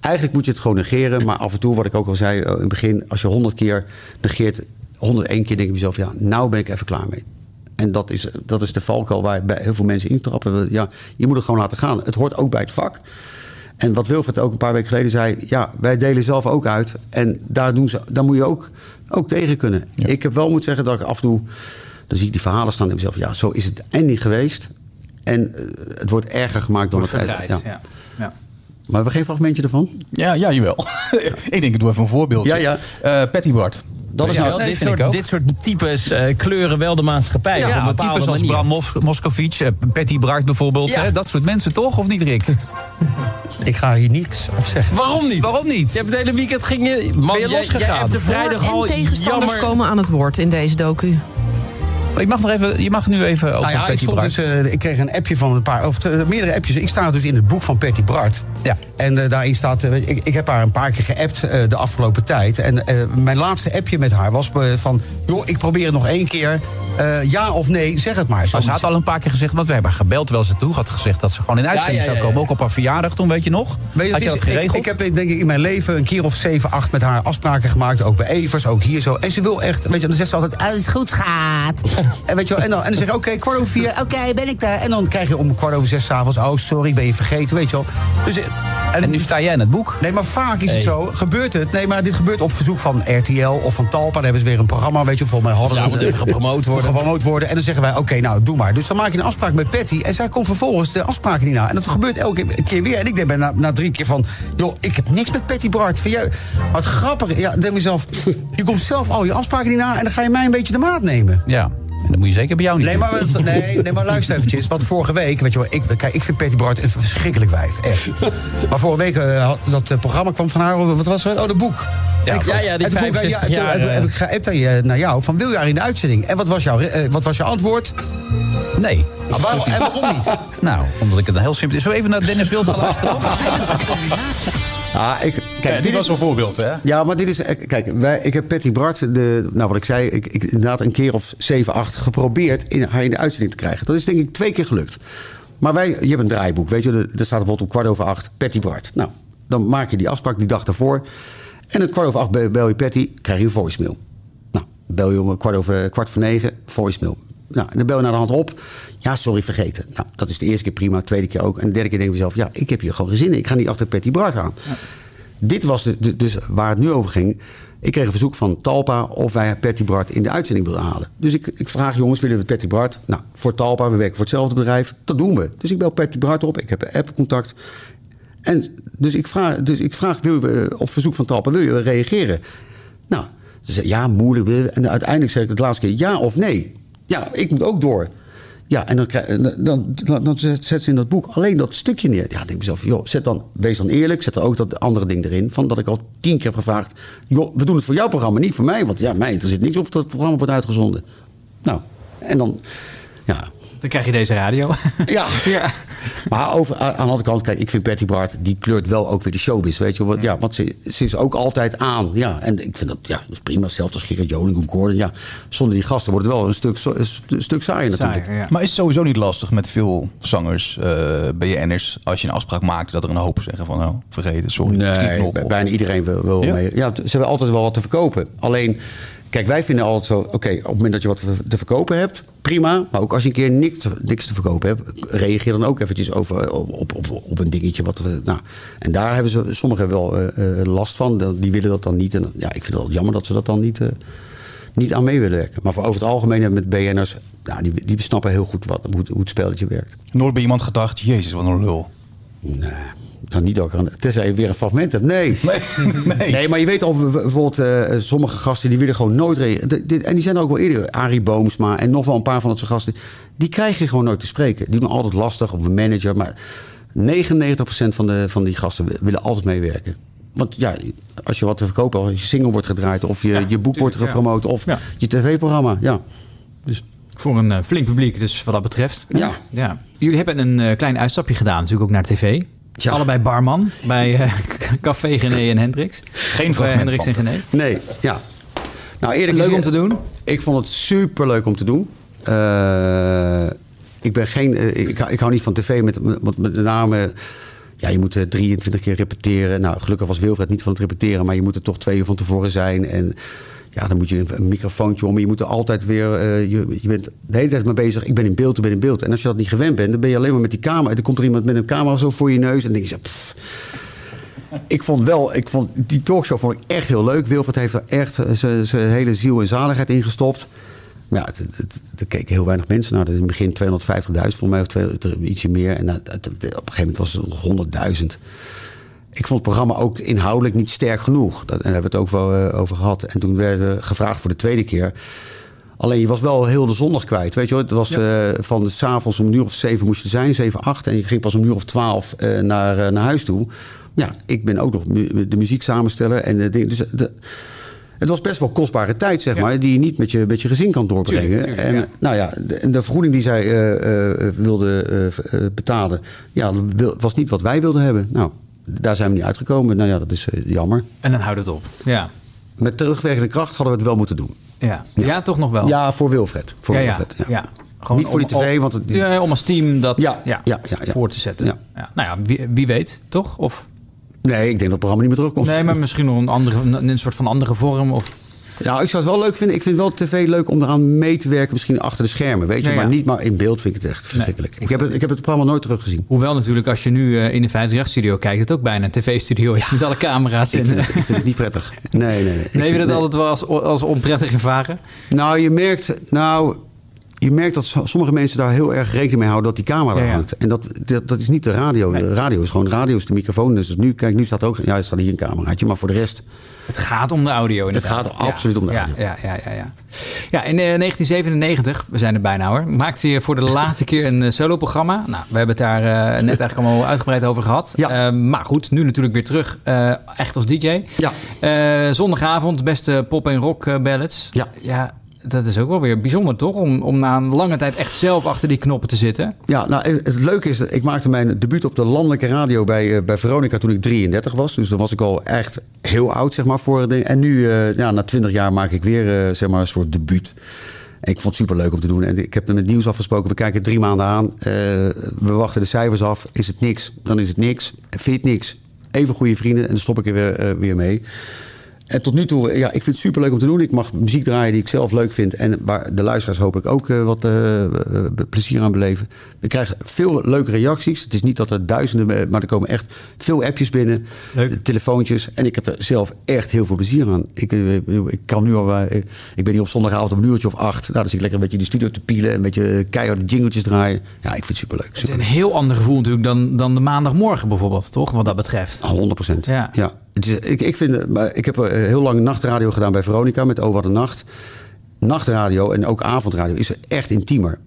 eigenlijk moet je het gewoon negeren. Maar af en toe, wat ik ook al zei eh, in het begin... als je honderd keer negeert, 101 keer denk ik mezelf... ja, nou ben ik even klaar mee. En dat is, dat is de valkuil waar bij heel veel mensen intrappen. Ja, je moet het gewoon laten gaan. Het hoort ook bij het vak. En wat Wilfred ook een paar weken geleden zei... ja, wij delen zelf ook uit. En daar, doen ze, daar moet je ook, ook tegen kunnen. Ik heb wel moeten zeggen dat ik af en toe... dan zie ik die verhalen staan en mezelf... ja, zo is het en niet geweest. En eh, het wordt erger gemaakt dan Wordt het verdraaid, ja. ja. Ja. Maar hebben we geen fragmentje ervan? Ja, ja, jawel. [laughs] ik denk, ik doe even een voorbeeldje. Ja, ja. Eh, Patty Bart. Dat is Ja, wel- dit, vind soort, ik ook. dit soort types eh, kleuren wel de maatschappij op een Ja, types als manier. Bram Mos Moscovic, eh, Patty Bart bijvoorbeeld. Ja. Hè? Dat soort mensen toch, of niet Rick? [laughs] Ik ga hier niks op zeggen. Waarom niet? Waarom niet? Je hebt het hele weekend ging je... Man, Ben je losgegaan? Jij hebt de vrijdag al en tegenstanders jammer... komen aan het woord in deze docu. Je mag, nog even, je mag nu even over Nou ja, ik, Patty dus, eh, ik kreeg een appje van een paar, of eh, meerdere appjes. Ik sta dus in het boek van Patty Bart. Ja. En eh, daarin staat, ik, ik heb haar een paar keer geappt de afgelopen tijd. En mijn laatste appje met haar was van, joh, ik probeer het nog één keer. Ja of nee, zeg het maar. Maar ze had al een paar keer gezegd, want we hebben haar gebeld terwijl ze toe had gezegd dat ze gewoon in uitzending ja, ja, zou komen. Ook op haar verjaardag toen, weet je nog? Weet je, had je dat geregeld? Ik, ik heb denk ik in mijn leven een keer of zeven, acht met haar afspraken gemaakt. Ook bij Evers, ook hier zo. En ze wil echt, weet je, dan zegt ze altijd, alles goed schat. [laughs] en weet je wel, en dan, en dan zeg ik, oké, kwart over vier, oké, ben ik daar. En dan krijg je om kwart over zes s'avonds, oh sorry, ben je vergeten, weet je wel. Dus, En nu sta jij in het boek. Nee, maar vaak is het zo. Gebeurt het? Nee, maar dit gebeurt op verzoek van RTL of van Talpa. Daar hebben ze weer een programma, weet je. Volgens mij hadden Ja, we- gepromoot worden. Gepromoot worden. En dan zeggen wij, oké, nou, doe maar. Dus dan maak je een afspraak met Patty. En zij komt vervolgens de afspraak niet na. En dat gebeurt elke keer weer. En ik denk bij na, na drie keer van... joh, ik heb niks met Patty Bart. Van, wat grappig. Ja, denk mezelf, [laughs] je komt zelf al je afspraken niet na... en dan ga je mij een beetje de maat nemen. Ja, en dat moet je zeker bij jou niet Nee, doen. maar, nee, nee, maar luister eventjes. Want vorige week, weet je wel, ik, kijk, ik vind Patty Bart een verschrikkelijk wijf. Echt. Maar vorige week, eh, had- dat eh, programma kwam van haar, wat was het? Oh, de boek. Ja, ik- ja, ja, die en toen vroeg ik, 65 toen jaar, heb- eh. heb ik geappt aan je- naar jou, van wil je haar in de uitzending? En wat was jouw, eh, wat was jouw antwoord? Nee. Ah, waarom, en waarom niet? Nou, omdat ik het een heel simpel... Zullen we even naar Dennis Wild gaan luisteren? Ah, [laughs] ik, kijk, dit was een voorbeeld, hè? Ja, maar dit is. eh, Kijk, wij, ik heb Patty Bart, de, nou wat ik zei, ik, ik inderdaad een keer of 7, 8 geprobeerd in, haar in de uitzending te krijgen. Dat is denk ik twee keer gelukt. Maar wij, je hebt een draaiboek, weet je, er staat bijvoorbeeld om kwart over acht Patty Bart. Nou, dan maak je die afspraak die dag daarvoor. En om kwart over acht bel je Patty, krijg je een voicemail. Nou, bel je om kwart over kwart voor negen, voicemail. Nou, en dan bel je naar de hand op. Ja, sorry, vergeten. Nou, dat is de eerste keer prima, de tweede keer ook. En de derde keer denk ik mezelf, ja, ik heb hier gewoon geen zin in. Ik ga niet achter Patty Bart aan. Dit was dus waar het nu over ging. Ik kreeg een verzoek van Talpa of wij Patty Bart in de uitzending wilden halen. Dus ik, ik vraag jongens, willen we Patty Bart? Nou, voor Talpa, we werken voor hetzelfde bedrijf. Dat doen we. Dus ik bel Patty Bart op. Ik heb een app-contact. En dus ik vraag, dus ik vraag wil je, eh, op verzoek van Talpa, wil je reageren? Nou, ze zei ja, moeilijk. En uiteindelijk zei ik het laatste keer ja of nee. Ja, ik moet ook door. Ja, en dan, dan, dan, dan zet ze in dat boek alleen dat stukje neer. Ja, ik denk mezelf, joh, zet dan, wees dan eerlijk. Zet er ook dat andere ding erin. Van dat ik al tien keer heb gevraagd. Joh, we doen het voor jouw programma, niet voor mij. Want ja, mij interesseert niks of dat programma wordt uitgezonden. Nou, en dan, ja, Dan krijg je deze radio. [laughs] ja. Maar over, aan de andere kant, kijk, ik vind Patty Bart, die kleurt wel ook weer de showbiz, weet je. Want, ja, want ze, ze is ook altijd aan, ja. En ik vind dat, ja, dat is prima. Hetzelfde als Gerard Joning of Gordon, ja. Zonder die gasten wordt het wel een stuk, zo- een st- een stuk saaier natuurlijk. Maar is het sowieso niet lastig met veel zangers, eh BN'ers, als je een afspraak maakt, dat er een hoop zeggen van, oh, vergeten, sorry, schiet Nee, nog. bij- Of- bijna iedereen wil, wil Ja? mee. Ja, ze hebben altijd wel wat te verkopen. Alleen, kijk, wij vinden altijd zo... Oké, op het moment dat je wat te verkopen hebt, prima. Maar ook als je een keer niks, te- niks te verkopen hebt... reageer dan ook eventjes over, op, op, op, een dingetje. Wat we, nou, en daar hebben ze sommigen wel eh, eh, last van. Die willen dat dan niet. En ja, ik vind het wel jammer dat ze dat dan niet, eh, niet aan mee willen werken. Maar voor over het algemeen met BN'ers... Nou, die, die snappen heel goed wat, hoe, het- hoe het spelletje werkt. Nooit bij iemand gedacht, jezus, wat een lul. Nee, dan niet ook. Tenzij je weer een fragment hebt. Nee. [laughs] Nee, maar je weet al, bijvoorbeeld eh, sommige gasten die willen gewoon nooit. En die zijn er ook wel eerder. Arie Boomsma en nog wel een paar van dat soort gasten. Die krijg je gewoon nooit te spreken. Die doen altijd lastig op een manager. Maar 99% van, de, van die gasten wi- willen altijd meewerken. Want ja, als je wat te verkopen als je single wordt gedraaid... of je, je boek wordt ja. gepromoot of Ja. je tv-programma. Ja. Dus Voor een eh, flink publiek, dus wat dat betreft. Ja. ja. Jullie hebben een eh, klein uitstapje gedaan, natuurlijk ook naar tv. Allebei barman bij eh, [laughs] Café Gené en Hendricks. Geen fragment Hendricks en van. Gené. Nee, ja. Nou, eerlijk Leuk om te doen? Ik vond het super leuk om te doen. Eh, ik ben geen. eh, ik, hou- ik hou niet van tv met, met, met name. Ja, je moet eh, 23 keer repeteren. Nou, gelukkig was Wilfred niet van het repeteren, maar je moet er toch twee uur van tevoren zijn. En ja, dan moet je een, microfoontje om. Je moet er altijd weer. eh, je, je bent de hele tijd mee bezig. Ik ben in beeld, ik ben in beeld. En als je dat niet gewend bent, dan ben je alleen maar met die camera. Dan komt er iemand met een camera zo voor je neus. En dan denk je pff. Ik vond wel, ik vond die talkshow vond ik echt heel leuk. Wilfred heeft er echt eh, zijn hele ziel en zaligheid in gestopt. Maar ja, er keken heel weinig mensen naar. In het begin 250.000 voor mij, of ietsje meer. En op een gegeven moment was het nog 100.000. Ik vond het programma ook inhoudelijk niet sterk genoeg. Dat, en daar hebben we het ook wel eh, over gehad. En toen werd er gevraagd voor de tweede keer. Alleen je was wel heel de zondag kwijt. Weet je wel? Het was eh, van de s'avonds om een uur of zeven moest je zijn, zeven, acht. En je ging pas om een uur of twaalf eh, naar, naar huis toe. Ja, ik ben ook nog mu- de muziek samenstellen. En, de dingen. dus de, Het was best wel kostbare tijd, zeg maar, die je niet met je, met je gezin kan doorbrengen. Tuurlijk, tuurlijk, en ja. nou ja, de, en de vergoeding die zij eh, wilde betalen, ja, was niet wat wij wilden hebben. Nou, daar zijn we niet uitgekomen. Nou ja, dat is eh, jammer. En dan houdt het op. Ja. Met terugwerkende kracht hadden we het wel moeten doen. Ja, ja. toch nog wel. Ja, voor Wilfred. Voor ja, ja. Wilfred, ja. Niet voor die tv, om- want het- ja, om als team dat Ja, ja, ja, ja, ja. voor te zetten. Ja. Ja. Nou ja, wie, wie weet, toch? Of, Nee, ik denk dat het programma niet meer terugkomt. nee, maar misschien nog een, andere, een, een soort van andere vorm. Of, Ja, ik zou het wel leuk vinden. Ik vind wel tv leuk om eraan mee te werken, misschien achter de schermen, weet je. Ja, ja. Maar niet maar in beeld vind ik het echt verschrikkelijk. ik, heb het, ik heb het programma nooit teruggezien. hoewel natuurlijk als je nu eh, in de 58-studio kijkt, het ook bijna een tv-studio is met alle camera's Ik in. vind, het, ik vind het niet prettig. Nee, nee, nee. [laughs] Ik Nee, je dat altijd wel als, als onprettig ervaren? Nou, je merkt, nou, je merkt dat so- sommige mensen daar heel erg rekening mee houden dat die camera Ja, ja. hangt. En dat, dat, dat is niet de radio. De radio is gewoon radio, is de microfoon. Dus nu, kijk, nu staat ook, ja, er staat hier een cameraatje, maar voor de rest. Het gaat om de audio Het gaat absoluut om de audio. Ja, ja, ja, ja. ja in eh, 1997, we zijn er bijna hoor, maakte je voor de [laughs] laatste keer een eh, soloprogramma. Nou, we hebben het daar eh, net eigenlijk allemaal uitgebreid over gehad. Eh, maar goed, nu natuurlijk weer terug, eh, echt als DJ. Ja. Eh, zondagavond, beste pop- en rock eh, ballads. Ja. ja. Dat is ook wel weer bijzonder, toch? Om, om na een lange tijd echt zelf achter die knoppen te zitten. Ja, nou, het leuke is, ik maakte mijn debuut op de landelijke radio bij, eh, bij Veronica toen ik 33 was. Dus dan was ik al echt heel oud, zeg maar. Voor de, en nu, eh, ja, na 20 jaar, maak ik weer, eh, zeg maar, een soort debuut. Ik vond het superleuk om te doen. En ik heb met nieuws afgesproken. We kijken drie maanden aan. We wachten de cijfers af. Is het niks? Dan is het niks. Vind je niks? Even goede vrienden en dan stop ik er weer, weer mee. En tot nu toe, ja, ik vind het superleuk om te doen. Ik mag muziek draaien die ik zelf leuk vind. En waar de luisteraars hopelijk ook eh, wat eh, eh, plezier aan beleven. We krijgen veel leuke reacties. Het is niet dat er duizenden, maar er komen echt veel appjes binnen. Leuk. Telefoontjes. En ik heb er zelf echt heel veel plezier aan. Ik, ik kan nu al, ik ben hier op zondagavond om een uurtje of acht. Nou, dan zit ik lekker een beetje in de studio te pielen. Een beetje keiharde jingletjes draaien. Ja, ik vind het superleuk. Het is een heel ander gevoel natuurlijk dan, dan de maandagmorgen bijvoorbeeld, toch? Wat dat betreft. 100 procent. Ja. Ja. Het is, ik, ik, vind, maar ik heb eh, heel lang nachtradio gedaan bij Veronica met Oh Wat een Nacht. Nachtradio en ook avondradio is echt intiemer.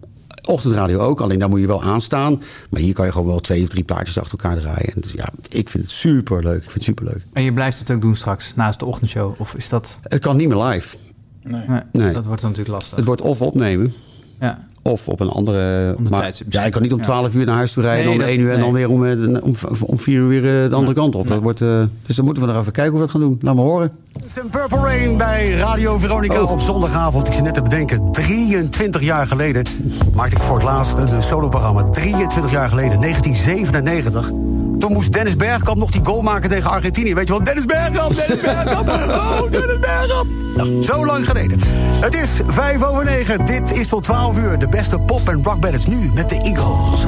Ochtendradio ook, alleen daar moet je wel aanstaan. Maar hier kan je gewoon wel twee of drie plaatjes achter elkaar draaien. En dus, ja, ik vind het super leuk. Ik vind het super leuk. En je blijft het ook doen straks, naast de ochtendshow? Of is dat... Het kan niet meer live. Nee, Nee. dat wordt dan natuurlijk lastig. Het wordt of opnemen. Ja. Of op een andere... Ander maar, tijdstip ja, ik kan niet om Ja. 12 uur naar huis toe rijden. Nee, om dat- 1 uur en dan weer om, eh, om, om 4 uur weer eh, de andere kant op. Dat wordt, eh, dus dan moeten we nog even kijken hoe we dat gaan doen. Laat me horen. Purple Rain bij Radio Veronica op zondagavond. Ik zit net te bedenken, 23 jaar geleden maakte ik voor het laatst een soloprogramma. 23 jaar geleden, 1997. Toen moest Dennis Bergkamp nog die goal maken tegen Argentinië. Weet je wel, Dennis Bergkamp, Dennis Bergkamp, [laughs] oh, Dennis Bergkamp. Nou, zo lang geleden. Het is 5 over 9. Dit is tot 12 uur de beste pop- en rock ballads nu met de Eagles.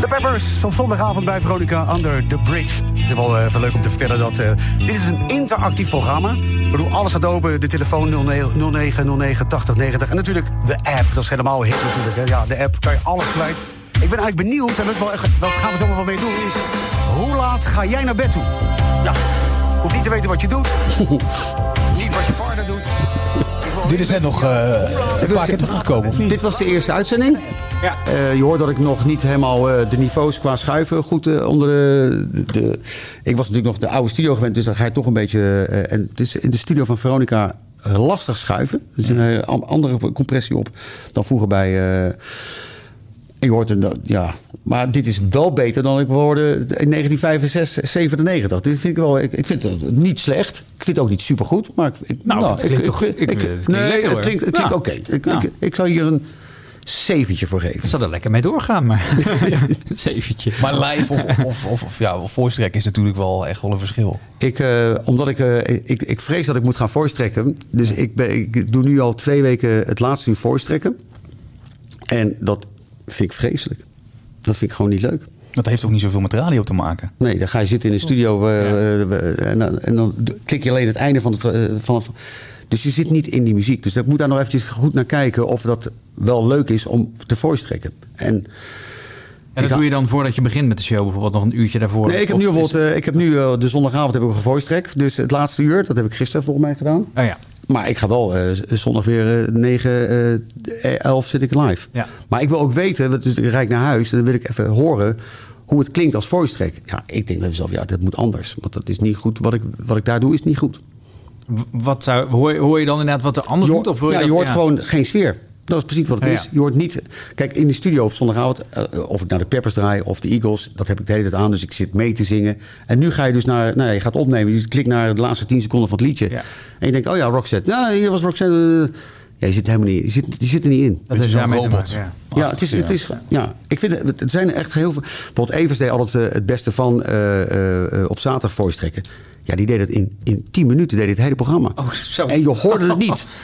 De Peppers op zondagavond bij Veronica Under the Bridge. Het is wel eh, even leuk om te vertellen dat eh, dit is een interactief programma. Waardoor alles gaat open. De telefoon 0909 80 90. En natuurlijk de app. Dat is helemaal hip natuurlijk. Hè. Ja, de app kan je alles kwijt. Ik ben eigenlijk benieuwd, en dat, is wel echt, dat gaan we zomaar wel mee doen, is... Hoe laat ga jij naar bed toe? Ja, hoef niet te weten wat je doet. [laughs] niet wat je partner doet. Dit is net nog eh, een paar keer teruggekomen, of niet? Dit was de eerste uitzending. Ja. Eh, je hoort dat ik nog niet helemaal eh, de niveaus qua schuiven goed onder de, de, Ik was natuurlijk nog de oude studio gewend, dus dan ga je toch een beetje... eh, en het is in de studio van Veronica lastig schuiven. Er is een an- andere compressie op dan vroeger bij... je hoort een, ja, maar dit is wel beter dan ik hoorde in 1995, 97. Dit vind ik wel, ik, ik vind het niet slecht. Ik vind het ook niet supergoed, maar ik, ik, Nou, het klinkt toch- ik- het klinkt nee, lekker, het klinkt, het klinkt Ja. oké. Ik, Ja. ik, ik zou hier een zeventje voor geven. Ik zal er lekker mee doorgaan, maar... [laughs] [laughs] Zeventje. Maar live of, of, of, of, ja, track is natuurlijk wel echt wel een verschil. Ik, eh, omdat ik, eh, ik, ik vrees dat ik moet gaan voice trekken. Dus ik, ben, ik doe nu al twee weken het laatste uur voice trekken. En dat vind ik vreselijk. Dat vind ik gewoon niet leuk. Dat heeft ook niet zoveel met radio te maken. Nee, dan ga je zitten in de studio eh, eh, en, dan, en dan klik je alleen het einde van het. eh, van, van- dus je zit niet in die muziek. Dus ik moet daar nog eventjes goed naar kijken of dat wel leuk is om te voice trekken. En En dat doe je dan voordat je begint met de show, bijvoorbeeld nog een uurtje daarvoor? Nee, ik heb Of nu is- bijvoorbeeld, eh, ik heb nu eh, de zondagavond heb ik een track. Dus het laatste uur, dat heb ik gisteren volgens mij gedaan. Oh ja. Maar ik ga wel z- zondag weer eh 9, eh 11 zit ik live. Ja. Maar ik wil ook weten, dus ik rijd naar huis en dan wil ik even horen hoe het klinkt als voice track. Ja, ik denk bij mezelf, ja, dat moet anders. Want dat is niet goed. Wat ik, wat ik daar doe, is niet goed. Wat zou, hoor, hoor je dan inderdaad wat er anders Je moet? Of hoor ja, dat- je hoort ja. gewoon geen sfeer. Dat is precies wat het Ja, is. ja. Je hoort niet... Kijk, in de studio op zondagavond, eh, of ik naar de Peppers draai of de Eagles, dat heb ik de hele tijd aan, dus ik zit mee te zingen. En nu ga je dus naar, nou ja, je gaat opnemen, je klikt naar de laatste 10 seconden van het liedje. En je denkt, oh ja, Roxette. Nou, hier was Roxette. eh. Ja, je zit helemaal niet, je zit, je zit er niet in. Dat daarmee te maken, ja. Ja, het is, het is, ja, ik vind het, het zijn echt heel veel. Bijvoorbeeld Evers deed altijd eh, het beste van eh, eh, eh, op zaterdag voice trekken. Ja, die deed het in, in 10 minuten, deed hij het hele programma. Oh, zo. En je hoorde het niet. [laughs]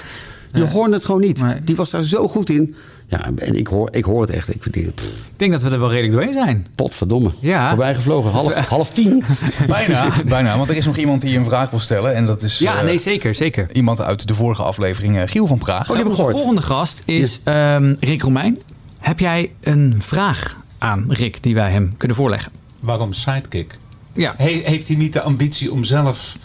Je hoorde het gewoon niet. Die was daar zo goed in. Ja, en ik hoor, ik hoor het echt. Ik, denk dat we er wel redelijk doorheen zijn. potverdomme. Ja. Voorbij gevlogen. Half, [laughs] half tien. [laughs] Bijna, bijna. Want er is nog iemand die een vraag wil stellen. En dat is Ja, eh, nee, zeker, zeker. iemand uit de vorige aflevering, eh, Giel van Praag. Onze volgende gast is ehm, Rick Romein. Heb jij een vraag aan Rick die wij hem kunnen voorleggen? Waarom sidekick? Ja. He- heeft hij niet de ambitie om zelf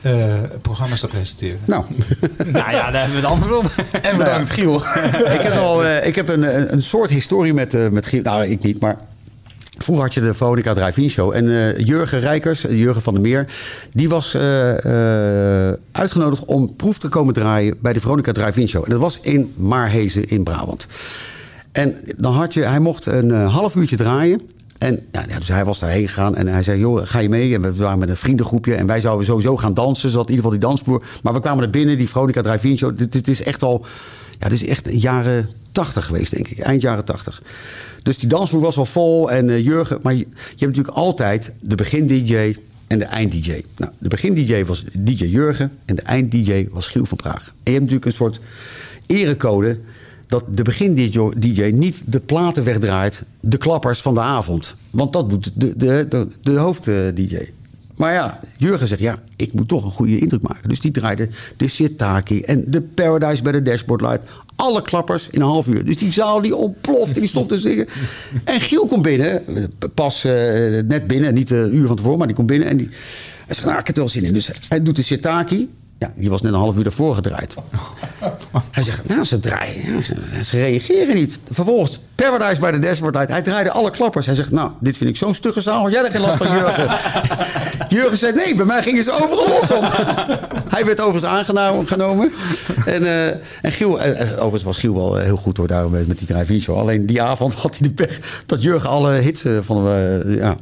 eh, programma's te presenteren? Nou. [laughs] nou ja, daar hebben we het antwoord op. En bedankt, Giel. [laughs] ik heb, al, eh, ik heb een, een, een soort historie met, eh met Giel. Nou, ik niet, maar... Vroeger had je de Veronica Drive-In Show. En eh, Jurgen Rijkers, Jurgen van der Meer... die was eh, eh, uitgenodigd om proef te komen draaien... bij de Veronica Drive-In Show. En dat was in Maarhezen in Brabant. En dan had je... Hij mocht een eh, half uurtje draaien... En ja, ja, dus hij was daarheen gegaan en hij zei, joh, ga je mee? En we waren met een vriendengroepje en wij zouden sowieso gaan dansen. Zodat in ieder geval die dansvloer. Maar we kwamen er binnen, die Veronica Drive-In. Dit, dit is echt al, ja, dit is echt jaren tachtig geweest, denk ik. Eind jaren tachtig. Dus die dansvloer was wel vol en eh, Jurgen... Maar je, je hebt natuurlijk altijd de begin-dj en de eind-dj. Nou, de begin-dj was DJ Jurgen en de eind-dj was Giel van Praag. En je hebt natuurlijk een soort erecode dat de begin-DJ niet de platen wegdraait, de klappers van de avond. Want dat doet de, de, de, de hoofd-DJ. Maar ja, Jurgen zegt, ja, ik moet toch een goede indruk maken. Dus die draaide de Sitaki en de Paradise bij de Dashboard Light. Alle klappers in een half uur. Dus die zaal die ontploft die stond te zingen. En Giel komt binnen, pas eh, net binnen, niet een uur van tevoren, maar die komt binnen. En die, hij zegt, nou, ik heb er wel zin in. Dus hij doet de Sitaki. Ja, die was net een half uur daarvoor gedraaid. [laughs] Hij zegt, nou, ze draaien. Ze, ze reageren niet. Vervolgens, Paradise bij de Dashboard Light. Hij draaide alle klappers. Hij zegt, nou, dit vind ik zo'n stugge zaal. Jij er geen last van, [laughs] Jurgen? Jurgen zei, nee, bij mij gingen ze overal los om. [laughs] Hij werd overigens aangenomen. En, eh, en Giel, eh, eh, overigens was Giel wel heel goed hoor, daar met die drive show. Alleen die avond had hij de pech dat Jurgen alle hits van eh, ja.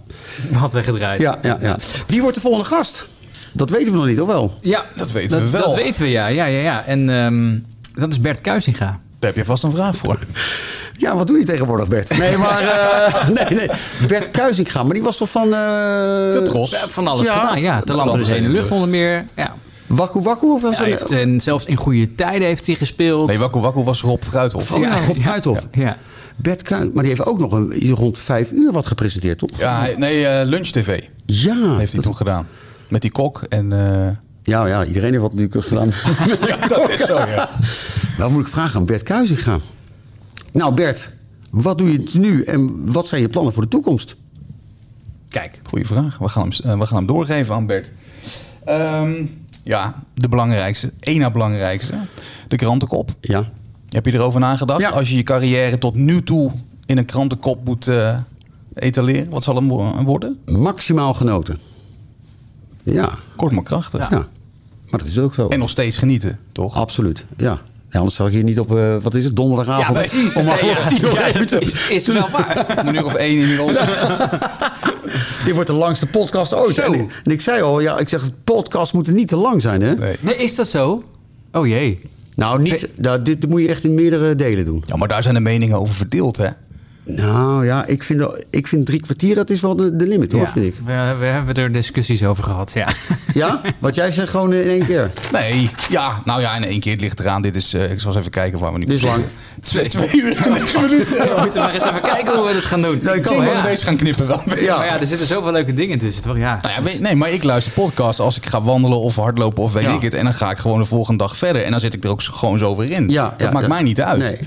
Had weggedraaid. Ja, ja, ja. Wie wordt de volgende gast? Dat weten we nog niet, of wel? Ja, Dat weten we wel. Dat weten we, ja. ja, ja, ja. En ehm, dat is Bert Kuisinga. Daar heb je vast een vraag voor. [laughs] Ja, wat doe je tegenwoordig, Bert? Nee, maar... [laughs] eh, nee, nee. Bert Kuizinga, maar die was toch van... eh De Tros. Ja, van alles gedaan, ja. Te land door de zee en de lucht onder meer. Ja. Wakku Wakku? Of was Ja, hij dat- heeft, en zelfs in goede tijden heeft hij gespeeld. Nee, Wakku Wakku was Rob Fruithof. Oh ja, Rob Fruithof. Ja. Bert Kuijs, maar die heeft ook nog een, rond vijf uur wat gepresenteerd, toch? Ja, nee, eh, Lunch TV Ja. heeft hij toen gedaan. Met die kok en... eh, Ja, ja, iedereen heeft wat natuurlijk gedaan. [laughs] dat is zo, ja. Nou moet ik vragen aan Bert Kuizinga. Nou Bert, wat doe je nu en wat zijn je plannen voor de toekomst? Kijk. Goeie vraag. We gaan hem, eh, we gaan hem doorgeven aan Bert. Ehm, ja, de belangrijkste. één na belangrijkste. De krantenkop. Ja. Heb je erover nagedacht? Als je je carrière tot nu toe in een krantenkop moet eh, etaleren. Wat zal hem wo- worden? Maximaal genoten. Ja. Kort maar krachtig. Ja. Maar dat is ook zo. En nog steeds genieten, toch? Absoluut, ja. Ja, anders zag ik hier niet op, eh, wat is het, donderdagavond. Ja, precies. Om half ja. tien Ja, te- is, is wel waar. Om een uur of één inmiddels. Dit wordt de langste podcast ooit. En ik, en ik zei al, ja, ik zeg, podcasts moeten niet te lang zijn, hè? Nee. Nee, is dat zo? Oh jee. Nou, niet, nou, dit, dit moet je echt in meerdere delen doen. Ja, maar daar zijn de meningen over verdeeld, hè? Nou ja, ik vind, wel- ik vind drie kwartier, dat is wel de, de limit, hoor, Ja, vind ik. we, we hebben er discussies over gehad, ja. Ja? Wat jij zegt gewoon in één keer. Nee, ja, nou ja, in één keer het ligt eraan. Dit is, eh, ik zal eens even kijken waar we nu Dit is lang. Twee, twee uur en negen minuten. We moeten maar eens even kijken hoe we dit gaan doen. Nou, Ik kan, denk dat hè? we deze gaan knippen wel. Ja. Maar ja, er zitten zoveel leuke dingen tussen, toch? Ja. Nou ja, nee, maar ik luister podcasts als ik ga wandelen of hardlopen of weet Ja. ik het. En dan ga ik gewoon de volgende dag verder. En dan zit ik er ook gewoon zo weer in. Ja, dat ja, maakt ja. mij niet uit. Nee.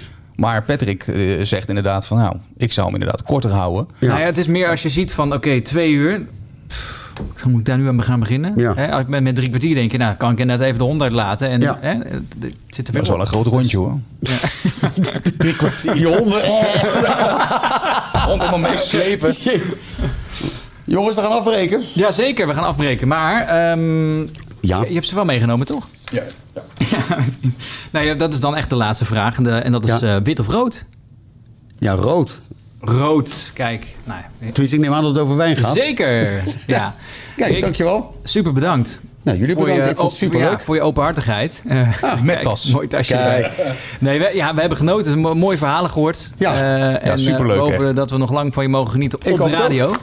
Maar Patrick eh, zegt inderdaad van nou, ik zou hem inderdaad korter houden. Ja. Nou ja, het is meer als je ziet van, oké, twee uur. pff, moet ik daar nu aan gaan beginnen? Ja. Hè, als ik met, met drie kwartier denk je, nou, kan ik inderdaad even de hond uitlaten. En, Ja. hè, het, het zit er Dat is wel een groot rondje hoor. [laughs] Drie kwartier. Die honden. [laughs] Hond helemaal meeslepen. [laughs] Jongens, we gaan afbreken. Ja, zeker. We gaan afbreken. Maar ehm, Ja. je hebt ze wel meegenomen, toch? Ja. [laughs] nou ja, dat is dan echt de laatste vraag. En, de- en dat is Ja. eh, wit of rood? Ja, rood. Rood. Kijk. Nou, ja. Tenminste, ik neem aan dat het over wijn gaat. Zeker. [laughs] ja. Kijk, Rick, dankjewel. Super bedankt. Nou, jullie Voor bedankt. je, Ik vond het superleuk. ja, voor je openhartigheid. Eh, met [laughs] kijk, tas. Mooi tasje. Kijk. Nee, we, ja, we hebben genoten. Mo- Mooie verhalen gehoord. Ja. Eh, en, superleuk, We hopen echt. dat we nog lang van je mogen genieten Ik op de radio.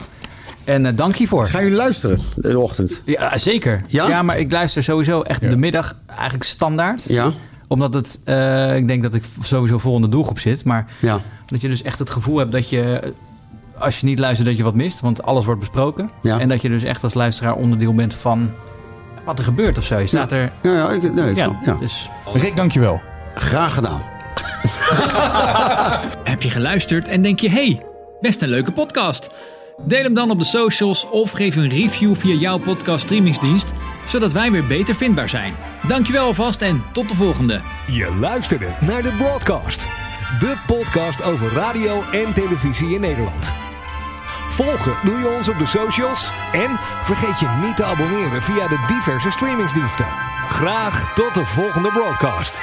En eh, dank hiervoor. Gaan jullie luisteren de ochtend? Ja, zeker. Ja? maar ik luister sowieso echt de middag eigenlijk standaard. Ja? Omdat het, eh, ik denk dat ik sowieso vol in de doelgroep zit. Maar Ja. dat je dus echt het gevoel hebt dat je, eh, als je niet luistert, dat je wat mist. Want alles wordt besproken. Ja. En dat je dus echt als luisteraar onderdeel bent van wat er gebeurt of zo. Je staat er... Ja, ja, ik, nee, ik Ja, snap. Ja. dus... Rick, dankjewel. Graag gedaan. [laughs] Heb je geluisterd en denk je, hey, best een leuke podcast? Deel hem dan op de socials of geef een review via jouw podcast streamingsdienst, zodat wij weer beter vindbaar zijn. Dankjewel alvast en tot de volgende. Je luisterde naar de Broadcast. De podcast over radio en televisie in Nederland. Volgen doe je ons op de socials. En vergeet je niet te abonneren via de diverse streamingsdiensten. Graag tot de volgende Broadcast.